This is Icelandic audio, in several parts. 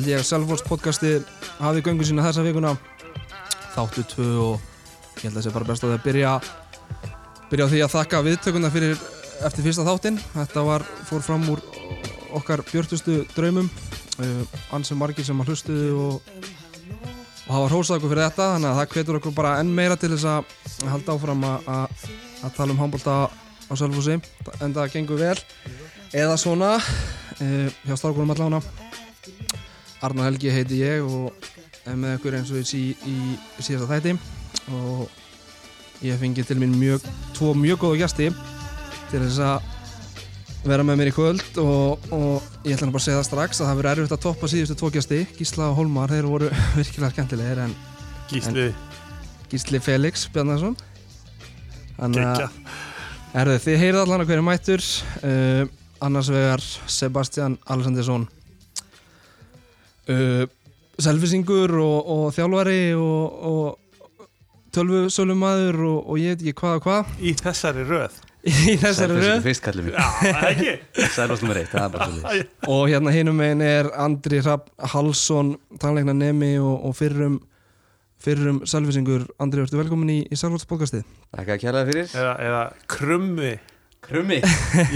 Held ég að Selfos podcasti hafi göngu sína þessa vikuna. Þáttu tvö og ég held að það sé bara best að það byrja byrja á því að þakka viðtökuna fyrir eftir fyrsta þáttinn. Þetta var, fór fram úr okkar björtustu draumum. Uh, ansið margir sem að hlustuðu og, og hafa hrósað okkur fyrir þetta. Þannig að það hvetur okkur bara enn meira til þess að halda áfram að, tala um handbólta á Selfosi en það gengur vel. Eða svona. Uh, hjá strákunum allána Arnar Helgi heiti ég og er með ykkur eins og í, í, í síðasta þætti. Og ég fengi til mín mjög, tvo mjög góða gæsti til þess að vera með mér í kvöld og, og ég ætla bara að segja það strax að það verður erfitt að toppa síðustu tvo gæsti Gísla og Holmar, þeir voru virkilega skemmtilegir en Gísli. Gísli Felix Bjarnarsson Þannig að erðu þið heyrið allan að hverju mættur. Uh, annars vegar Sebastian Alessandinsson uh, selfisingur og, og þjálfari og, og tölvusölumæður og, og ég veit ekki hvað og hvað. Í þessari röð? Í þessari röð? fyrst það er bara svolítið og hérna hinum megin er Andri Rapp Hallsson tannleikna nemi og, og fyrrum fyrrum selfisingur Andri, ertu velkomin í, í Selfhaldspodcastið Takk að kjærlega fyrir. Eða, eða krummi. Krummi.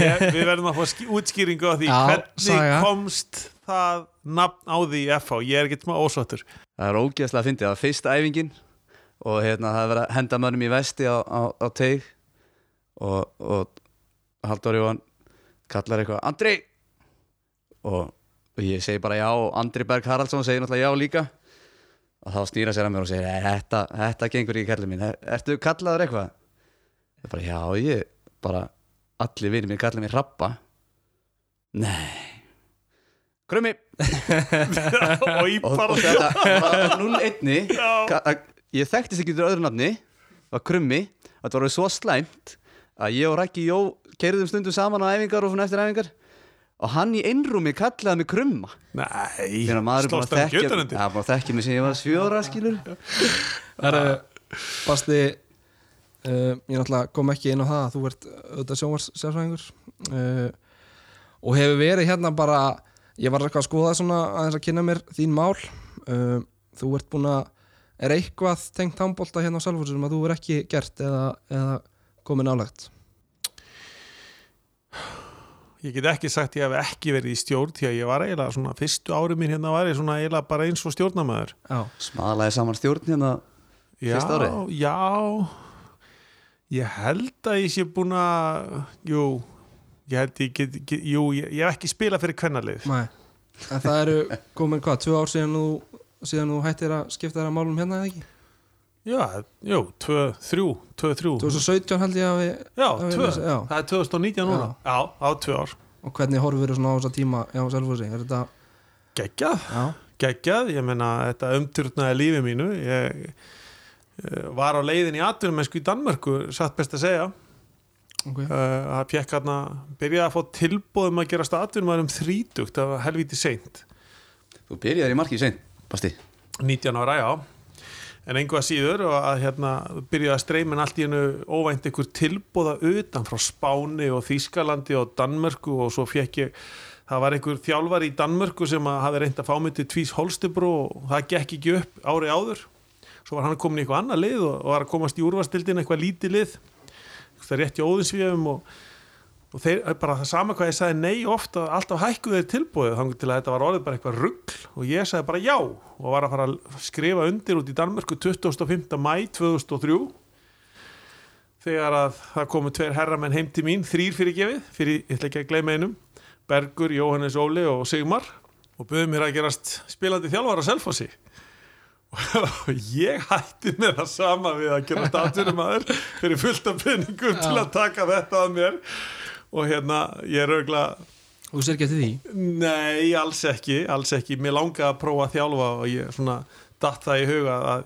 Ég, Við verðum að fá ský- útskýringu á því Já, Hvernig saga. komst það nafn á því í FH Ég er ekkert smá ósvartur Það er ógeðslega að fyndi, það var fyrsta æfingin og hérna það verið að henda mönnum í vesti á, á, á teig og, og Halldór Jóhann kallar eitthvað Andri! Og, og ég segi bara já og Andri Berg Haraldsson segir náttúrulega já líka. Og þá snýra sér að mér og segir "Nei, þetta, þetta gengur ekki kallið mín. Er, Ertu kallaður eitthvað? Ég bara já ég bara allir vinir mér kallar mér Rappa Nei Krummi. Og í og, og bara þetta var 0-1 Já. Ka- að- ég þekktist ekki til öðru nafni. Var krummi, þetta var svo slæmt að ég og Rækki Jó keiriðum stundum saman á æfingar og eftir æfingar. Og hann í einrúmi kallaði mig krumma. Nei, er slóst að hann ekki þekkja utan undir? Ja, búin að þekkja mig sem ég var sjóra skilur Það eru Basti uh, ég náttúrulega kom ekki inn á það að þú ert auðvitað sjónvarsjálfræðingur uh, og hefur verið hérna bara ég var eitthvað að skoða svona aðeins að kynna mér þín mál. Uh, þú ert búin að er eitthvað tengt handbólta hérna á Salfórsum sem að þú er ekki gert eða, eða komið nálegt Ég get ekki sagt ég hef ekki verið í stjórn því að ég var eiginlega svona fyrstu ári mín hérna var ég svona eiginlega bara eins og stjórnamaður Já, smalaði saman stjórn hérna Já, Fyrsta árið? já. Ég held að ég sé búin að Jú Ég held ég get, get Jú, ég, ég hef ekki spilað fyrir kvennalið. Nei. En það eru komin hvað, tvö ár síðan þú síðan þú hættir að skipta þér að málum hérna eða ekki? Já, jú, tvö, þrjú, tvö, þrjú. 2017 held ég að við Já, að við tvö, lesa- já. það er 2019 núna. Já, á tvö ár. Og hvernig horfur þú svona á þessa tíma já, Selfossi, er þetta Geggjað, geggjað. Ég menna, þetta umturnaði lífi mínu. Ég eh, var á leiðin í atvinnumensku í Danmörku satt best að segja ok. Uh, að fekk hérna byrjaði að fá tilbóðum að gerast atvinnumæður um þrítugt það var helviti seint. Þú byrjaði í marki í sein, Basti. 19 ára, já. En einhvað síður og að hérna byrjaði að streymin allt í hennu óvænt einhver tilbóða utan frá Spáni og Þýskalandi og Danmörku og svo fekk ég það var einhver þjálfar í Danmörku sem að hafi reynd að fá mig til Tvís Holstebro og það gekk ekki upp ári áður. Svo var hann komin í eitthvað annað lið og, og var að komast í úrvastildin eitthvað lítið lið það er rétt í óðinsvíðum og og þeir, bara það sama hvað ég sagði nei ofta, alltaf hækkuðu þeir tilbúið þannig til að þetta var orðið bara eitthvað ruggl og ég sagði bara já og var að fara að skrifa undir út í Danmörku 25. mæ 2003 þegar að það komu tveir herramenn heim til mín, þrýr fyrir gefið fyrir, ég ætla ekki að gleyma einum Bergur, Jóhannes Óli og Sigmar og buðum mér að gerast spilandi þjálfar á Selfossi og ég hætti með það sama við að gera staturum fyrir fullt af peningum til að taka þetta að mér. Og hérna ég er og þú sér ekki eftir því? Nei, alls ekki, alls ekki. Mér langaði að prófa að þjálfa og ég svona datt það í huga að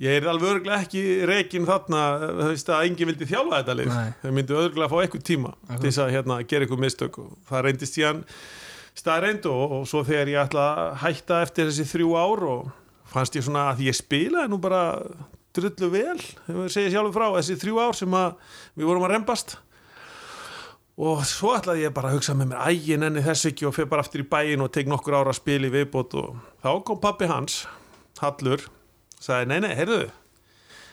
ég er alveg örgulega ekki reikin þarna að enginn vildi þjálfa þetta lið. Þau myndu örgulega að fá eitthvað tíma til þess að hérna, gera eitthvað mistök og það reyndist síðan staðreind og, og svo þegar ég ætla að hætta eftir þessi þrjú ár og fannst ég svona að ég spilaði nú bara drullu vel, þegar ég segi sjálfur frá þessi þrjú ár sem að við vorum að rembast. Og svo ætlaði ég bara að hugsa með mér ægin enni þess ekki og fyrir bara aftur í bæin og tek nokkur ára að spila í viðbót. Og þá kom pappi hans Hallur, sagði nei nei, heyrðu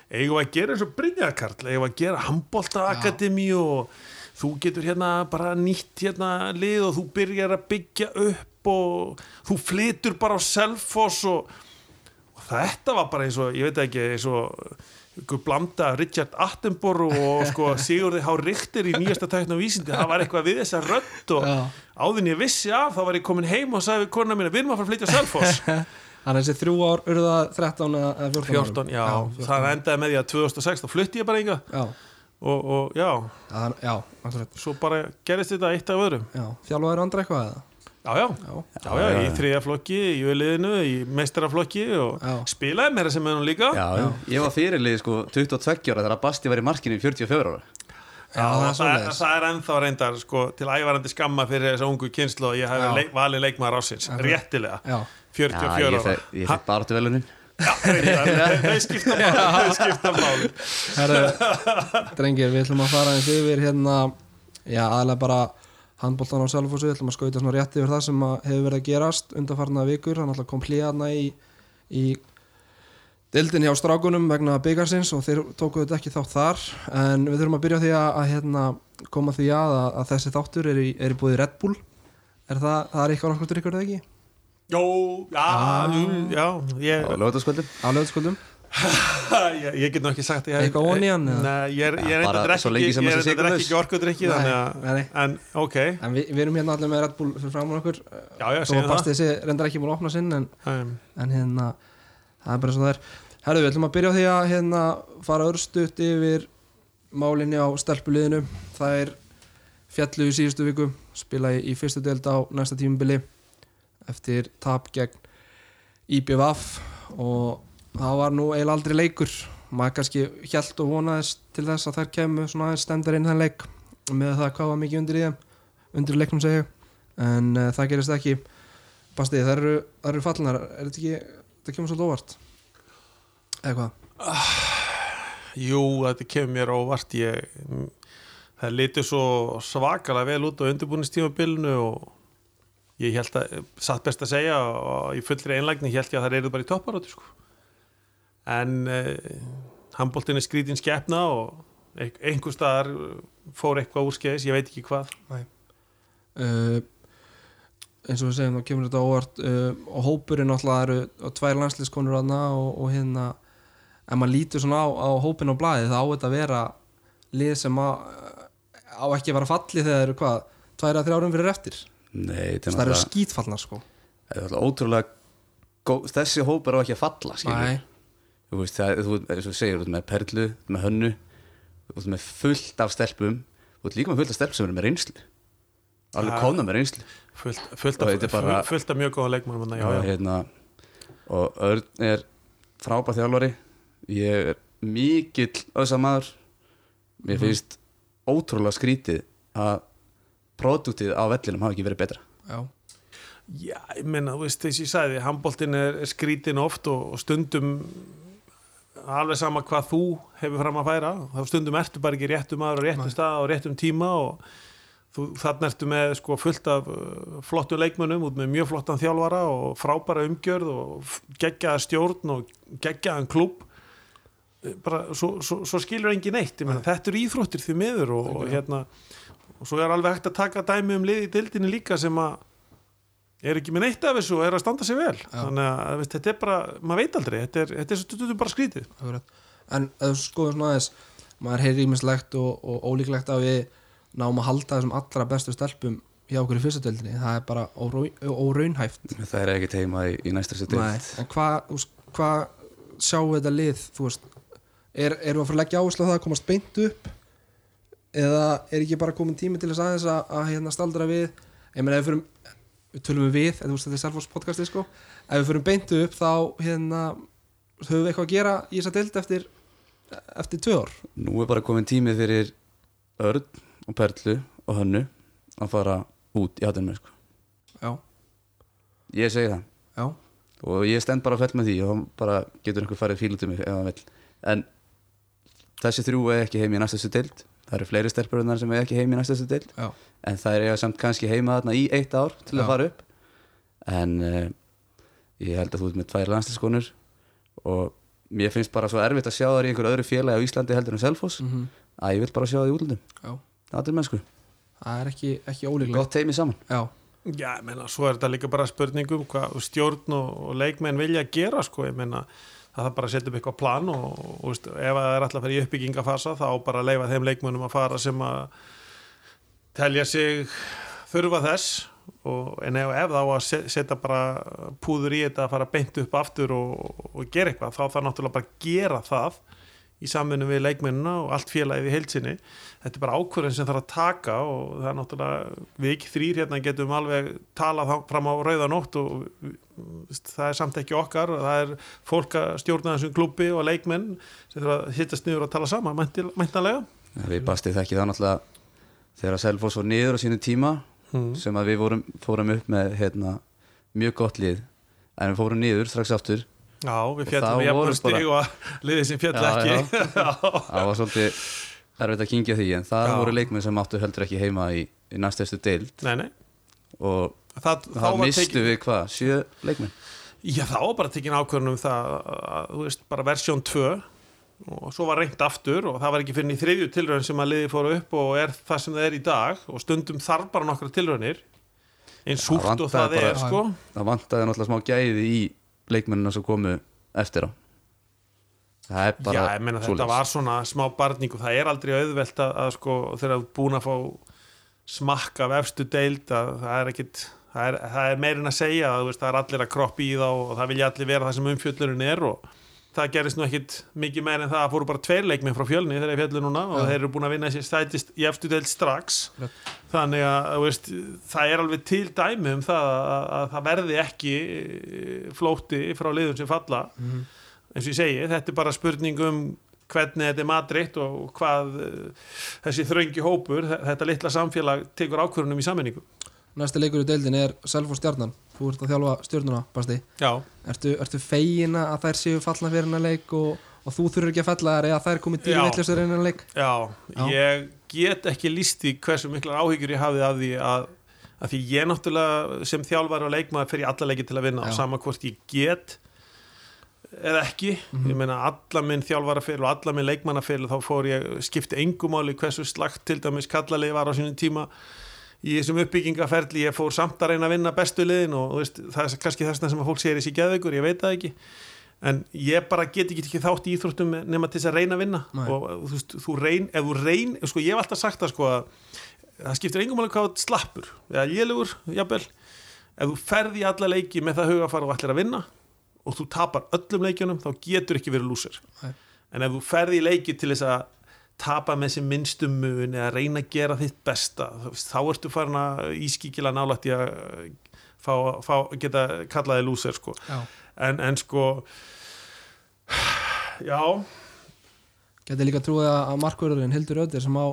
eigum við að gera eins og Brynjarkarl eigum við að gera handbóltaakademi og þú getur hérna bara nýtt hérna lið og þú byrjar að byggja upp og þú flytur bara á Selfoss og, og þetta var bara eins og, ég veit ekki eins og ykkur blanda Richard Attenborough og sko Sigurði Há Richter í nýjasta tækna vísindi, það var eitthvað við þessa rödd og Já. áðin ég vissi af þá var ég komin heim og sagði við konuna mína, við erum að fara að flytja á Selfoss. Þannig að þessi þrjú ár urða 13 eða 14 14, já, það endaði með því að 2006 þá flutti ég bara enga Já, og, og já, já, já, svo bara gerist þetta eitt af öðrum Já, þjálfaður andra eitthvað eða? Já, já, Já, já, já, í þriða flokki í öliðinu, í meistaraflokki og Já. spilaði meira sem hún líka. Já, já. Ég var fyrirlið sko 22 ára þegar Basti var í markinu í 44 ára. Já, það er það, er, það er ennþá reyndar sko, til ævarandi skamma fyrir þessa ungu kynslu og ég hef Já. leik, valið leikmaður ásins, réttilega. Já, 44 Já, ég ára. fekk, ég fekk baráttu velunin Já, þau skipta máli þau skipta máli. Herru, drengir, við ætlum að fara eins yfir hérna Já, aðlega bara handbóltan á Selfossi, við ætlum að skauta svona rétt yfir það sem að hefur verið að gerast undanfarna vikur, hann alltaf kom hlýðarna í, í dildin hjá strákunum vegna byggarsins og þeir tókuðu þetta ekki þátt þar. En við þurfum að byrja því að, að hérna, koma því að, að, að þessi þáttur er í, er í búið Red Bull. Er það, það er eitthvað nokkuð drikkur eða ekki? Jó, já, jú, já ég, á lögutaskvöldum? Ég, ég get nú ekki sagt ég, Eitthvað? Nei, ég er, svo drekki er orkudrykki en ok. En við, við erum hérna allir með Red Bull fyrir okkur. Já, Þó segjum að Basti þessi reyndar ekki búin að opna sinn en, en hérna það er bara svo það er. Herðu, við ætlum að byrja á því að hérna fara örstutt yfir málinni á stelpuliðinu. Það er fjallu í síðustu viku spila í, í fyrstu deild á næsta tímubili eftir tap gegn IBVF og það var nú eiginlega aldrei leikur maður kannski hjælt og vonaðist til þess að þær kemur svona aðeins stendar inn þann leik með það hvað var mikið undir í þeim undir leiknum segja ég. en uh, það gerist ekki Basti, það eru, eru fallnar er þetta ekki, það kemur svolítið óvart eða hvað? Jú, þetta kemur mér óvart ég, það litið svo svakalega vel út á undirbúinistímabilinu og ég held að satt best að segja og í fullri einlægni held ég að það eru bara í topparóti sko. En eh, handbóltin er skrítin skeppna og ein- einhver staðar fór eitthvað úrskeiðis, ég veit ekki hvað. Uh, eins og við segjum þá kemur þetta óvart. Uh, og hópurinn náttúrulega eru og tvær landslískonur aðna og, og hérna ef maður lítur svona á, á hópinn á blæði þá á þetta að vera lið sem á, á ekki að vera falli þegar það eru hvað, tvær að þrjárum fyrir eftir? Nei, þetta er það eru skítfallnar sko. Þetta er náttúrulega ótrúlega góð, þessi hópur á ekki að falla skilur. Nei, þú veist, það, þú, eins og þú segir, þú ert með perlu þú ert með hönnu, þú ert með fullt af stelpum, þú ert líka með fullt af stelpum sem eru með reynslu. Alveg Ja. komna með reynslu. Fullt, fullt, af, þetta er bara- fullt af mjög góða leikmannum já, og, já. hérna, og Örn er frábær þjálfari. Ég er mikill öðsa maður. Mér finnst ótrúlega skrítið að produktið á vellinum hafi ekki verið betra. Já, Já, ég meina, þú veist, þess að ég sagði handbóltin er, er skrítin oft og, og stundum alveg sama hvað þú hefur fram að færa. Þá stundum ertu bara ekki réttum aður á réttum stað og réttum tíma og þú, þarna ertu með sko fullt af uh, flottu leikmönnum út með mjög flottan þjálfara og frábæra umgjörð og geggjaða stjórn og geggjaðan klúb bara, svo, svo, svo skilur engin neitt. Ég meina, þetta eru íþróttir því miður og, og hérna og svo er alveg hægt að taka dæmi um lið í dildinni líka sem að er ekki með neitt af þessu og er að standa sig vel. Þannig að veist, þetta er bara, maður veit aldrei þetta er, þetta er svo stundum bara skrítið. En skoðum svona aðeins maður heyri ímislegt og, og ólíklegt að við náum að halda þessum allra bestu stelpum hjá okkur í fyrstutöldinni það er bara órau- óraunhæft. Það er ekki teima í, í næsta sér Nei, en hvað hva sjáum við þetta lið þú veist, er, erum við að fara að leggja áherslu á það að komast beint upp? Eða er ekki bara komin tími til þess aðeins að, að hérna staldra við? Ég meina ef við fyrum við tölum við við, en þú veist þetta er Selfoss podcasti sko. Ef við fyrum beint upp þá hérna höfum við eitthvað að gera í þessa dild eftir eftir tvö ár? Nú er bara komin tími fyrir Örn og Perlu og Hönnu að fara út í hattunum sko. já, ég segi það. Já, og ég stend bara fell með því og bara getur einhver farið fíl út um mig ef hann vill. En þessi þrjú er ekki heim í næstu sér deild það eru fleiri stelpurinnar sem er ekki heim í næstastu deild Já. en það er samt kannski heima þarna í eitt ár til Já. að fara upp en uh, ég held að þú ert með tvær landsliskonur og mér finnst bara svo erfitt að sjá þar í einhver öðru félagi á Íslandi heldur en Selfoss Mhm. að ég vil bara sjá það í útlundum Já. það er mennsku, það er ekki, ekki ólíklegt gott heimi saman Já, Já, ég meina, svo er þetta líka bara spurningum hvað stjórn og, og leikmenn vilja gera, sko, ég meina það þarf bara að setja upp eitthvað plan og, og veist, ef það er alltaf að fara í uppbyggingafasa þá bara að leifa þeim leikmennum að fara sem að telja sig þurfa þess. Og, en ef, ef þá að se- setja bara púður í þetta að fara beint upp aftur og, og gera eitthvað, þá þarf náttúrulega bara að gera það í samvinnu við leikmennina og allt félagið í heilsinni þetta er bara ákvörðin sem þarf að taka og það er náttúrulega við ekki þrýr hérna getum alveg talað fram á rauðanótt og það er samt ekki okkar. Það er fólk að stjórna þessum klubbi og leikmenn sem þurfa að hittast niður og tala saman mæntanlega við bastið þekki það náttúrulega þegar Selfoss var niður á sínu tíma mm. sem að við vorum, fórum upp með hérna, mjög gott lið. En við fórum niður strax aftur Já, við fjallum í jafnum stig og liðið sem fjall Já, ekki það var svolítið erfitt að kingja því en það Já. voru leikmenn sem áttu heldur ekki heima í, í næstæstu deild. Nei, nei. Og Það, þá mistu tekin, við hvað, sjö leikmenn? Já, þá var bara tekin ákvörðun um það að, þú veist, bara versjón 2 og svo var reynt aftur og það var ekki fyrir í þriðju tilraun sem að liði fóru upp og er það sem það er í dag. Og stundum þarf bara nokkra tilraunir eins Það súrt og það bara- er sko. það vantaði náttúrulega smá gæði í leikmennina sem komu eftir á. Það er bara Já, meina þetta var svona smá barning og það er aldrei auðvelt að, að sko þegar þú ert búin að fá smakka af efstu deild að það er ekkit það er, er meirinn að segja að veist, það er allir að kroppi í þá og það vilja allir vera það sem umfjöllurinn er og það gerist nú ekkit mikið meir en það að fóru bara tveir leikmið frá fjölni þegar ég fjallu núna og Já. þeir eru búin að vinna sér stætist í efstu deild strax Rétt. þannig að veist, það er alveg til dæmi um það að, að það verði ekki eh, flótti frá liðum sem falla Mhm. eins og ég segi, þetta er bara spurning um hvernig þetta er matritt og hvað eh, þessi þröngi hópur þe- þetta litla samfélag tekur ákvörunum í sammenningu Næsti leikur í deildin er Selfoss stjarnan Þú ert að þjálfa stjörnuna, Basti Já, Ertu, ertu fegina að þær séu falla fyrir hennar leik og, og þú þurfur ekki að fella þær eða þær komið Já. dýri veitlistur hennar leik já, Já. ég get ekki líst í hversu miklar áhyggjur ég hafði af því að, að því ég náttúrulega sem þjálfari og leikmaður fer í alla leiki til að vinna Já. og sama hvort ég get eða ekki, Mhm. ég meina alla minn þjálfarafél og alla minn leikmannafél þá fór ég, skipti engumáli hversu slagt til dæmis kallalegi var á sínum tíma í þessum uppbyggingaferli ég fór samt að reyna að vinna bestu liðin og þú veist, það er kannski þess að fólk segir þessi geðveikur, ég veit það ekki. En ég bara get ekki ekki þátt í íþróttum nema til þess að reyna að vinna. Nei. og þú veist, þú reyn, ef þú reyn sko, ég hef alltaf sagt það sko að það skiptir engum alveg hvað slappur eða lélugur, jafnvel. Ef þú ferði í alla leiki með það hugafar og ætlir að vinna og þú tapar öllum leikjunum þá getur ekki verið lúsir. En ef þú ferði í leiki til þess að tapa með sem minnstum mun eða reyna að gera þitt besta þá ertu farin að ískíkila nálægt í að fá, fá, geta kallaði lúsir sko. Já. en, en sko já Geti líka trúið að markvörðurinn Hildur Öðir sem á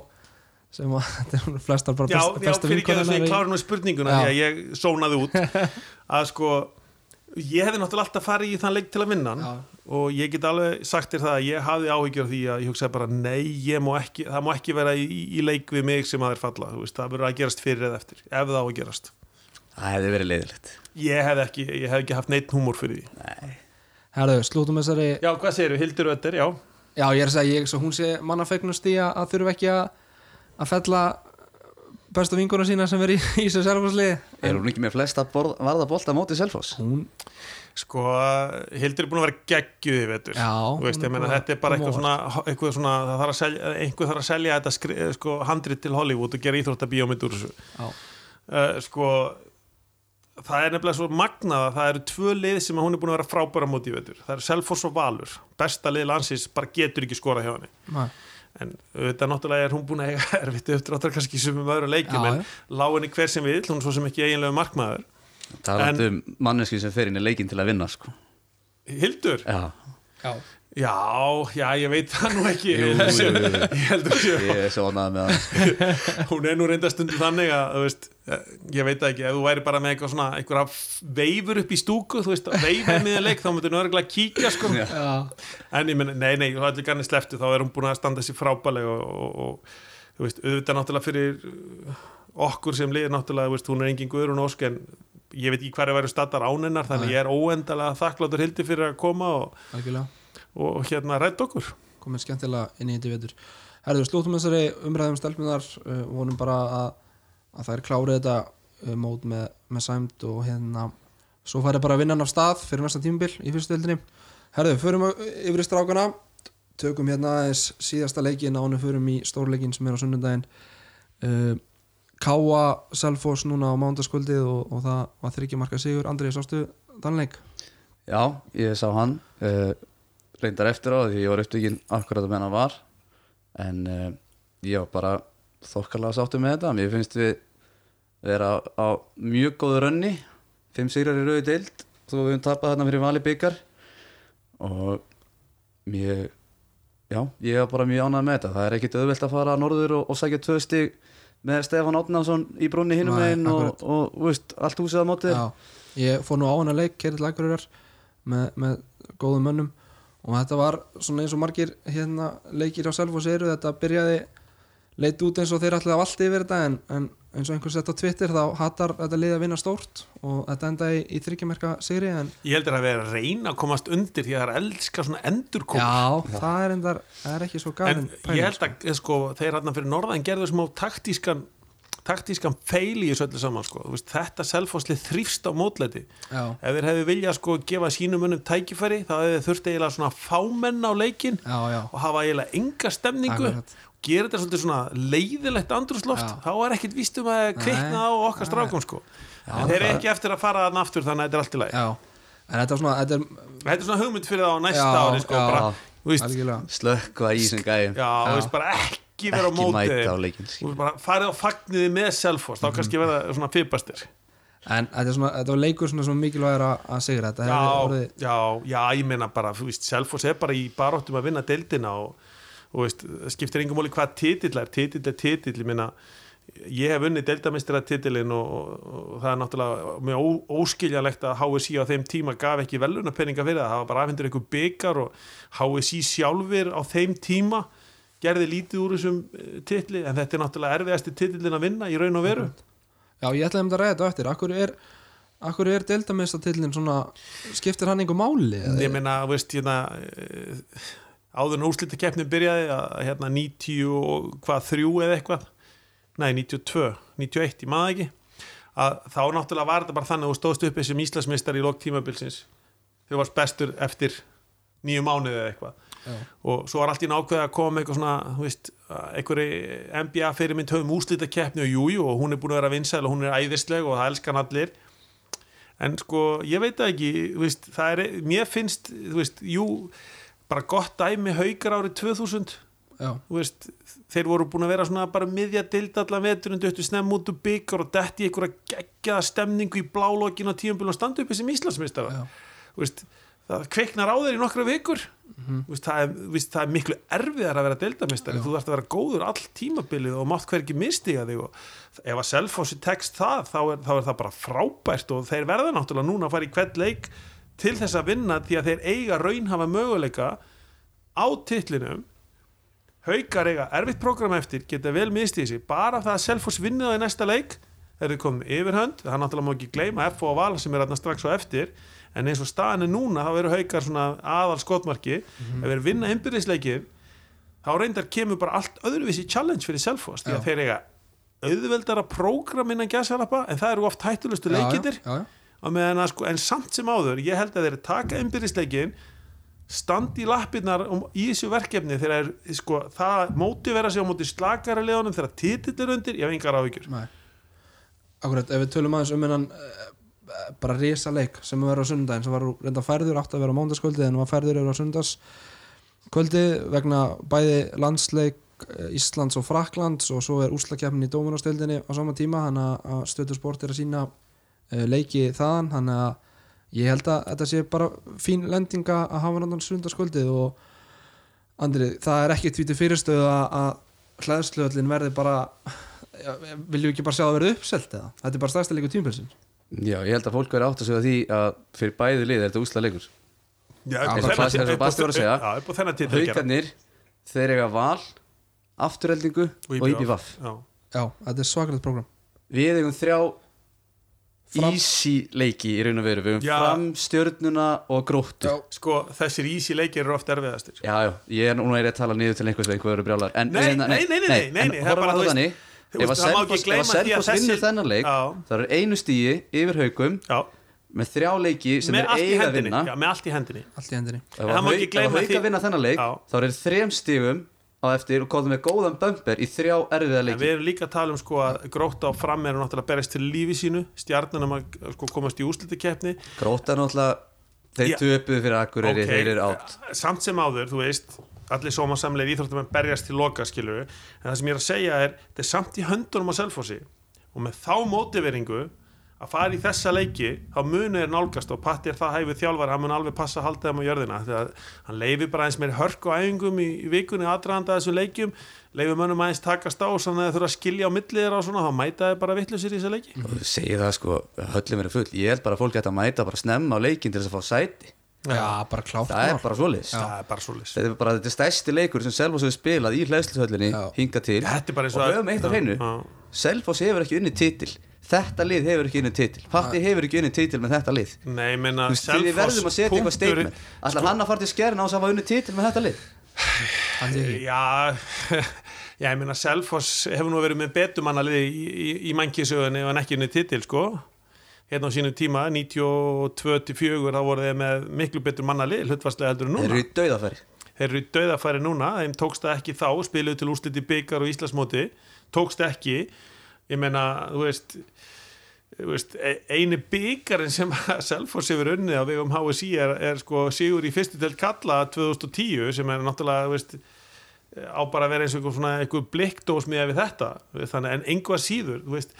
sem að þetta er flestar bara Já, best, já besta fyrir ekki að vinkona þess að ég hennar í- klára nú spurninguna Já. því að ég sónaði út að sko ég hefði náttúrulega alltaf farið í þann leik til að vinna hann. Já. og ég get alveg sagt þér það að ég hafði áhyggjur af því að ég hugsaði bara nei, ég má ekki, það má ekki vera í, í leik við mig sem að þeir falla, þú veist, það verður að gerast fyrir eða eftir, ef það á að gerast. Það hefði verið leiðilegt. Ég hef ekki, ég hef ekki haft neitt húmor fyrir því. Nei. Herðu, slútum þessari Já, hvað segirðu, Hildur Ötter, já. Já, ég er að segja, ég, svo hún sé mannafegnust í að, að þurfa ekki að að fella bestu vinkona sína sem er í, í þessu selfhúsliði er hún ekki með flesta borð, varða bolta móti Selfoss? Hún, Sko, Hildur er búin að vera geggjuð í vetur. Já, Þú veist, meina, þetta er bara eitthvað svona, eitthvað svona það þarf að selja, einhver þarf að selja þetta skri, sko, handrit til Hollywood og gera íþróttabíómynd úr þessu. Já, uh, sko það er nefnilega svo magnað að það eru tvö lið sem hún er búin að vera frábæra móti í vetur. Það eru Selfoss og Valur, besta lið landsins bara getur ekki skora hjá henni en þetta náttúrulega er hún búin að eiga erfitt eftir áttar kannski sem um öðru leikjum Já, en lá henni hver sem við, hún er svo sem ekki eiginlega markmaður. Talandi um manneski sem fer inn í leikin til að vinna sko. Hildur, já, já, já, já, ég veit það nú ekki. Jú, jú, jú, ég heldur sér ég er svo ánægð með það hún er nú reynda stundum þannig að þú veist, eh, ég veit það ekki, ef þú væri bara með eitthvað svona, einhverja veifur upp í stúku þú veist, veifur miður leik, þá myndir nú örgulega kíkja sko, en ég menn, nei, nei, þá allir ganni sleftu, þá er hún búin að standa sér frábælega og, og, og þú veist, auðvitað náttúrulega fyrir okkur sem liðir náttúrulega, þú veist, hún er engin Guðrún Ósk en ég veit ekki hverju væri staðar ánennar þannig ég er óendalega þakkláttur hildi fyrir að koma og, algjörlega og hérna rætt okkur. Komið skemmtilega inn í þetta vetur. Herðu, slúttum þessari umræðum stelpunar uh, vonum bara að, að það er klárið þetta uh, mót með, með sæmt og hérna svo færi bara vinnan af stað fyrir næsta tímubil í fyrstu deildinni. Herðu, förum yfir í strákana. Tökum hérna aðeins síðasta leikin ánum förum í stórleikin sem er á sunnundaginn uh, Káa Selfoss núna á mándaskvöldið og, og það var þryggja marka sigur. Andrið, sástu þann leik? Já, ég sá hann. Uh, reyndar eftir á því ég var upptökin akkurat að menna var. En uh, ég var bara þokkarlega sáttu með þetta. Mér finnst við vera á, á mjög góðu rönni. Fimm sigrar í rauði deild þó við höfum tapað þarna fyrir vali byggar og mér já, ég var bara mjög ánægð með þetta. Það er ekkit auðvelt að fara norður og, og sækja tvö stig með Stefán Átnason í brunni hinum meginn og, og, veist, allt húsið á mótið ég fór nú á hana leik Kerill Akureyrar með, með góðum mönnum og þetta var svona eins og margir hérna leikir á Selfoss eru þetta byrjaði leit út eins og þeir ætlaði allt yfir þetta en, en eins og einhver sett á Twitter þá hattar þetta liða að vinna stórt og þetta endaði í, í þryggjamerka sigri en ég heldur að vera að reyna að komast undir því að það er elska svona endurkom já, það er endar er ekki svo en gafin ég held að eh, sko, þeir hérna fyrir norðan gerðu smá taktískan taktískan feil í þessu öllu saman sko. Þú veist, þetta selfhóðslið þrýfst á mótleiti já, ef þeir hefði viljað sko gefa sínum munum tækifæri þá hefði þeir þurft eiginlega svona fámenn á leikin já, já, og hafa eiginlega enga stemningu. Og gera þetta svolítið svona leiðilegt andrúsloft Já. þá er ekkit víst um að kveikna á okkar strákum sko. En þeir eru ekki eftir að fara að aftur þannig að þetta er allt í lagi. Já. En þetta er svona, þetta er þetta er svona hugmynd fyrir það á næsta Já, ári sko bara, slökkva í þessum gæjum. Já, þú veist bara ekki vera ekki móti mæta á bara farið á fagniði með Selfoss þá kannski verða svona fipastir en þetta, svona, þetta var leikur svona, svona mikilvægur að, sigra þetta já, orðið já, já, ég meina bara Selfoss er bara í baróttum að vinna deildina og, og veist, skiptir engum móli hvað titill er, titill er titill ég meina, ég hef unnið deildamistira titilin og, og, og það er náttúrulega mjög ó, óskiljanlegt að HSI á þeim tíma gaf ekki velunapenninga fyrir það, það var bara afhendur einhver byggar og HSI sjálfur á þeim tíma gerði lítið úr þessum eh, titli en þetta er náttúrulega erfiðasti titilin að vinna í raun og veru. Já, ég ætlaði um þetta að ræða þetta eftir. Akkur er, akkur er deildamestartillin svona skiptir hann einhver máli? ég meina, veist, hérna eh, áður en úrslita keppnin byrjaði að hérna 90 og hvað þrjú eða eitthvað? Nei, 92, 91, ég maður ekki. Að þá náttúrulega var þetta bara þannig að þú stóðst upp sem Íslandsmeistar í lok tímabilsins. Þú varst bestur eftir nýju mánuði eða eitthvað. Og svo var allt í nákvæði að koma eitthvað svona, þú veist, einhverju NBA fyrirmynd höfum úrslita keppni og jújú og hún er búin að vera vinsæl og hún er æðisleg og það elskan allir. En sko, ég veit það ekki þú veist, það er, mér finnst þú veist, jú, bara gott dæmi haukar árið 2000 Já, þú veist, þeir voru búin að vera svona bara miðja dild allan veturinn döttu snemm út úr byggar og detti í einhverja geggjaða stemningu í blálokkin á tíumbil og standa upp sem veist, það kveiknar á þeir í nokkra vikur Þú veist, það, er, veist, það er miklu erfiðar að vera deildamistari, þú þarfst að vera góður all tímabilið og mátt hvergi mistiga þig og ef að Selfossi tekst það þá er, þá er það bara frábært og þeir verða náttúrulega núna að fara í hvern leik til þess að vinna því að þeir eiga raunhafa möguleika á titlinum. Haukar eiga erfitt prógram eftir geta vel mistið sig, bara það að Selfoss vinnið á í næsta leik þeir eru komin yfirhönd, það er náttúrulega má ekki gleyma F og Val sem er þarna strax á eftir en eins og staðan er núna, þá eru haukar svona aðal skotmarki, ef þeir vinna innbyrðisleikin, þá reyndar kemur bara allt öðruvísi challenge fyrir Selfoss því að þeir eiga auðveldara prógram innan gæsalappa, en það eru oft hættulustu leikindir að sko, en samt sem áður ég held að þeir taka innbyrðisleikin standi í lappirnar um, í þessu verkefni þegar er, sko, það móti vera sig á móti slakara leðunum þegar titill er undir, ég hef engar Nei. Akkurat, ef við tölum aðeins um hennan eh, bara risa leik sem verður á sundaginn sem var reynda færður átt að vera á mándaskvöldi en var færður yfir á sundagskvöldi vegna bæði landsleik eh, Íslands og Fraklands og svo er úslakefnin í dómunastildinni á sama tíma hann að stöður sport er að sína uh, leiki þaðan hann að ég held að þetta sé bara fín lendinga að hafa náttúrulega sundarskvöldið og Andri, það er ekki tvítið fyrirstöðu að, að hlæðsluöllin verði bara viljum við ekki bara sjá það verið uppselt eða? Þetta er bara stærsta leikur tímpilsin Já, ég held að fólk verið átt að segja því að fyrir bæði lið er þetta úsla leikur. Já, Eins og eins og Basti var að segja. Haukarnir, þeir eiga val afturheldingu og IBVF Já. Já, þetta er svakalegt program Við eigum þrjá Fram- easy leiki í raun og veru. Við eigum fram stjörnuna og gróttu. Já. Sko, þessir easy leikir eru oft erfiðastir. Já, já, ég er núna að tala niður til einhvers veginn hvað eru brjálar. En, Nei, en- nei, nei, nei, nei, nei, en nei, það er horfum bara, á þú það veist, þannig þú Ef veist, að það má ekki Selfoss- ef gleyma að því að Selfoss vinnur þennan leik Já. Það eru einu stíi yfir haugum Já, með þrjá leiki sem er eiga að vinna. Já, með allt í hendinni. Allt í hendinni. Ef að ef því- vinna þennan leik Já. þá er þrem stígum á eftir og komum með góðan bumper í þrjá erfiða En leiki. við erum líka að tala um sko að gróta á fram eru náttúrulega að berjast til lífi sínu. Stjarnanum að sko, komast í úslitakeppni Gróta náttúrulega þeir Já. töpuðu fyrir Akureyri, Ok, þeir eru átt. Samt sem áður, þú veist allir sómasamlega íþróttum berjast til loka skilur en það sem ég er að segja er þetta er samt í höndunum á selfossi. Og með þá mótiveringu að fara í þessa leiki þá munu er nálgast og Patti er það hæfið þjálfar hann mun alveg passa að halda þeim á jörðina. Þegar hann leifir bara eins meir hörk og æfingum í, í vikunni aðdraðanda þessum leikjum leifir mönnum aðeins takast á svona að þeir þurfa að skilja á milli þeirra og svona þá mæta þeir bara vittlusir í þessa leiki. Og segir það sko, höllum verið full. Ég held bara að fólk ætti að mæta bara snemma á leikin til þess að fá sæti Já, bara klátt það er bara svoleiðis. Það er bara svolítið þetta er bara þetta stærsti leikur sem Selfoss hefur spilað í hlæðsluhöllinni Já. hinga til. Þetta er bara eins og höfum eitt á hreinu. Selfoss hefur ekki unnið titil. Þetta lið hefur ekki unnið titil. Patti hefur ekki unnið titil með þetta lið. Nei, ég meina Þú veist, því við verðum að setja eitthvað statement. Ætlar hann að fara til skerna á þess að hafa unnið titil með þetta lið. Já, já, ég meina Selfoss hefur nú verið með betumannalið í, í, í mannkísögunni og hann ekki unni titil, sko hérna á sínu tíma, 92-4 þá voru þeir með miklu betur mannalið hlutvarslega heldur en þeir núna eru í dauðafæri. Þeir eru í dauðafæri núna, þeim tókst það ekki þá spiluðu til úrslit í byggar og Íslandsmóti tókst ekki. Ég meina, þú veist þú veist, e- eini byggarinn sem Selfoss hefur unnið á vegum HSI er, er sko sigur í fyrstu til kalla 2010 sem er náttúrulega þú veist, á bara að vera eins og einhver, einhver blikkdós með við þetta. Þannig en einhvað síður þú veist,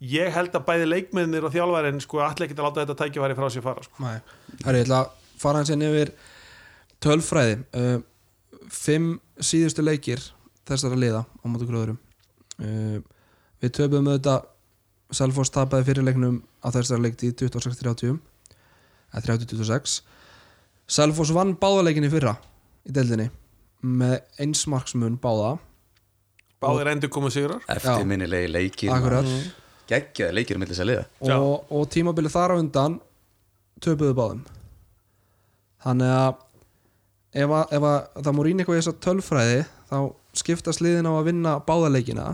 ég held að bæði leikmennir og þjálfærin sko allir ekki að láta þetta tækifæri frá sér fara sko. Nei, Herri, ég ætla að fara hans inn yfir tölfræði. Uh, Fimm síðustu leikir þessara liða á mótu gróðurum uh, Við töfum auðvitað Selfoss tapaði fyrirleiknum á þessara leikti 26-30 eða 30-26 Selfoss vann báðaleikinni fyrra í deildinni með einsmarksmun báða. Báðir endur komið sigrar. Eftirminnilegi leikir Akkurat geggjaði leikir um millis að liða og, og tímabilið þar á undan töpuðu báðum. Þannig að ef, að, ef að það múr ín eitthvað í þessa tölfræði þá skiptast liðin á að vinna báðaleikina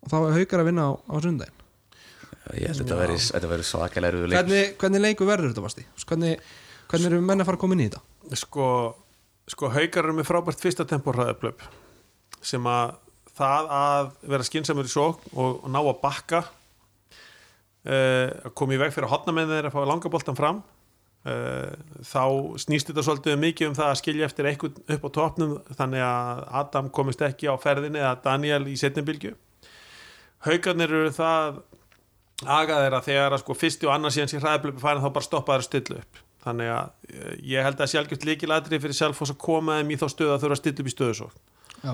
og þá er haukar að vinna á, á sundaginn ég held að þetta veri svakalega hvernig, hvernig leiku verður þetta vasti? Hvernig, hvernig eru menn að fara að koma inn í þetta? sko, sko haukar eru með frábært fyrsta tempóhraðaplöp sem að það að vera skinsamur í sók og, ná að bakka að koma í veg fyrir að hotna með þeir að fá langaboltan fram uh, þá snýst þetta svolítið mikið um það að skilja eftir eitthvað upp á topnum þannig að Adam komist ekki á ferðinni eða Daniel í setnibilgju haukarnir eru það agaðir að þegar að sko fyrsti og annars síðan sér hraðaplöpu færin þá bara stoppa þeir að stilla upp. Þannig að eh, ég held að sjálfgjört líkilatri fyrir Selfoss að koma þeim í þá stöðu að þurfa að stilla upp í stöðu svo Já,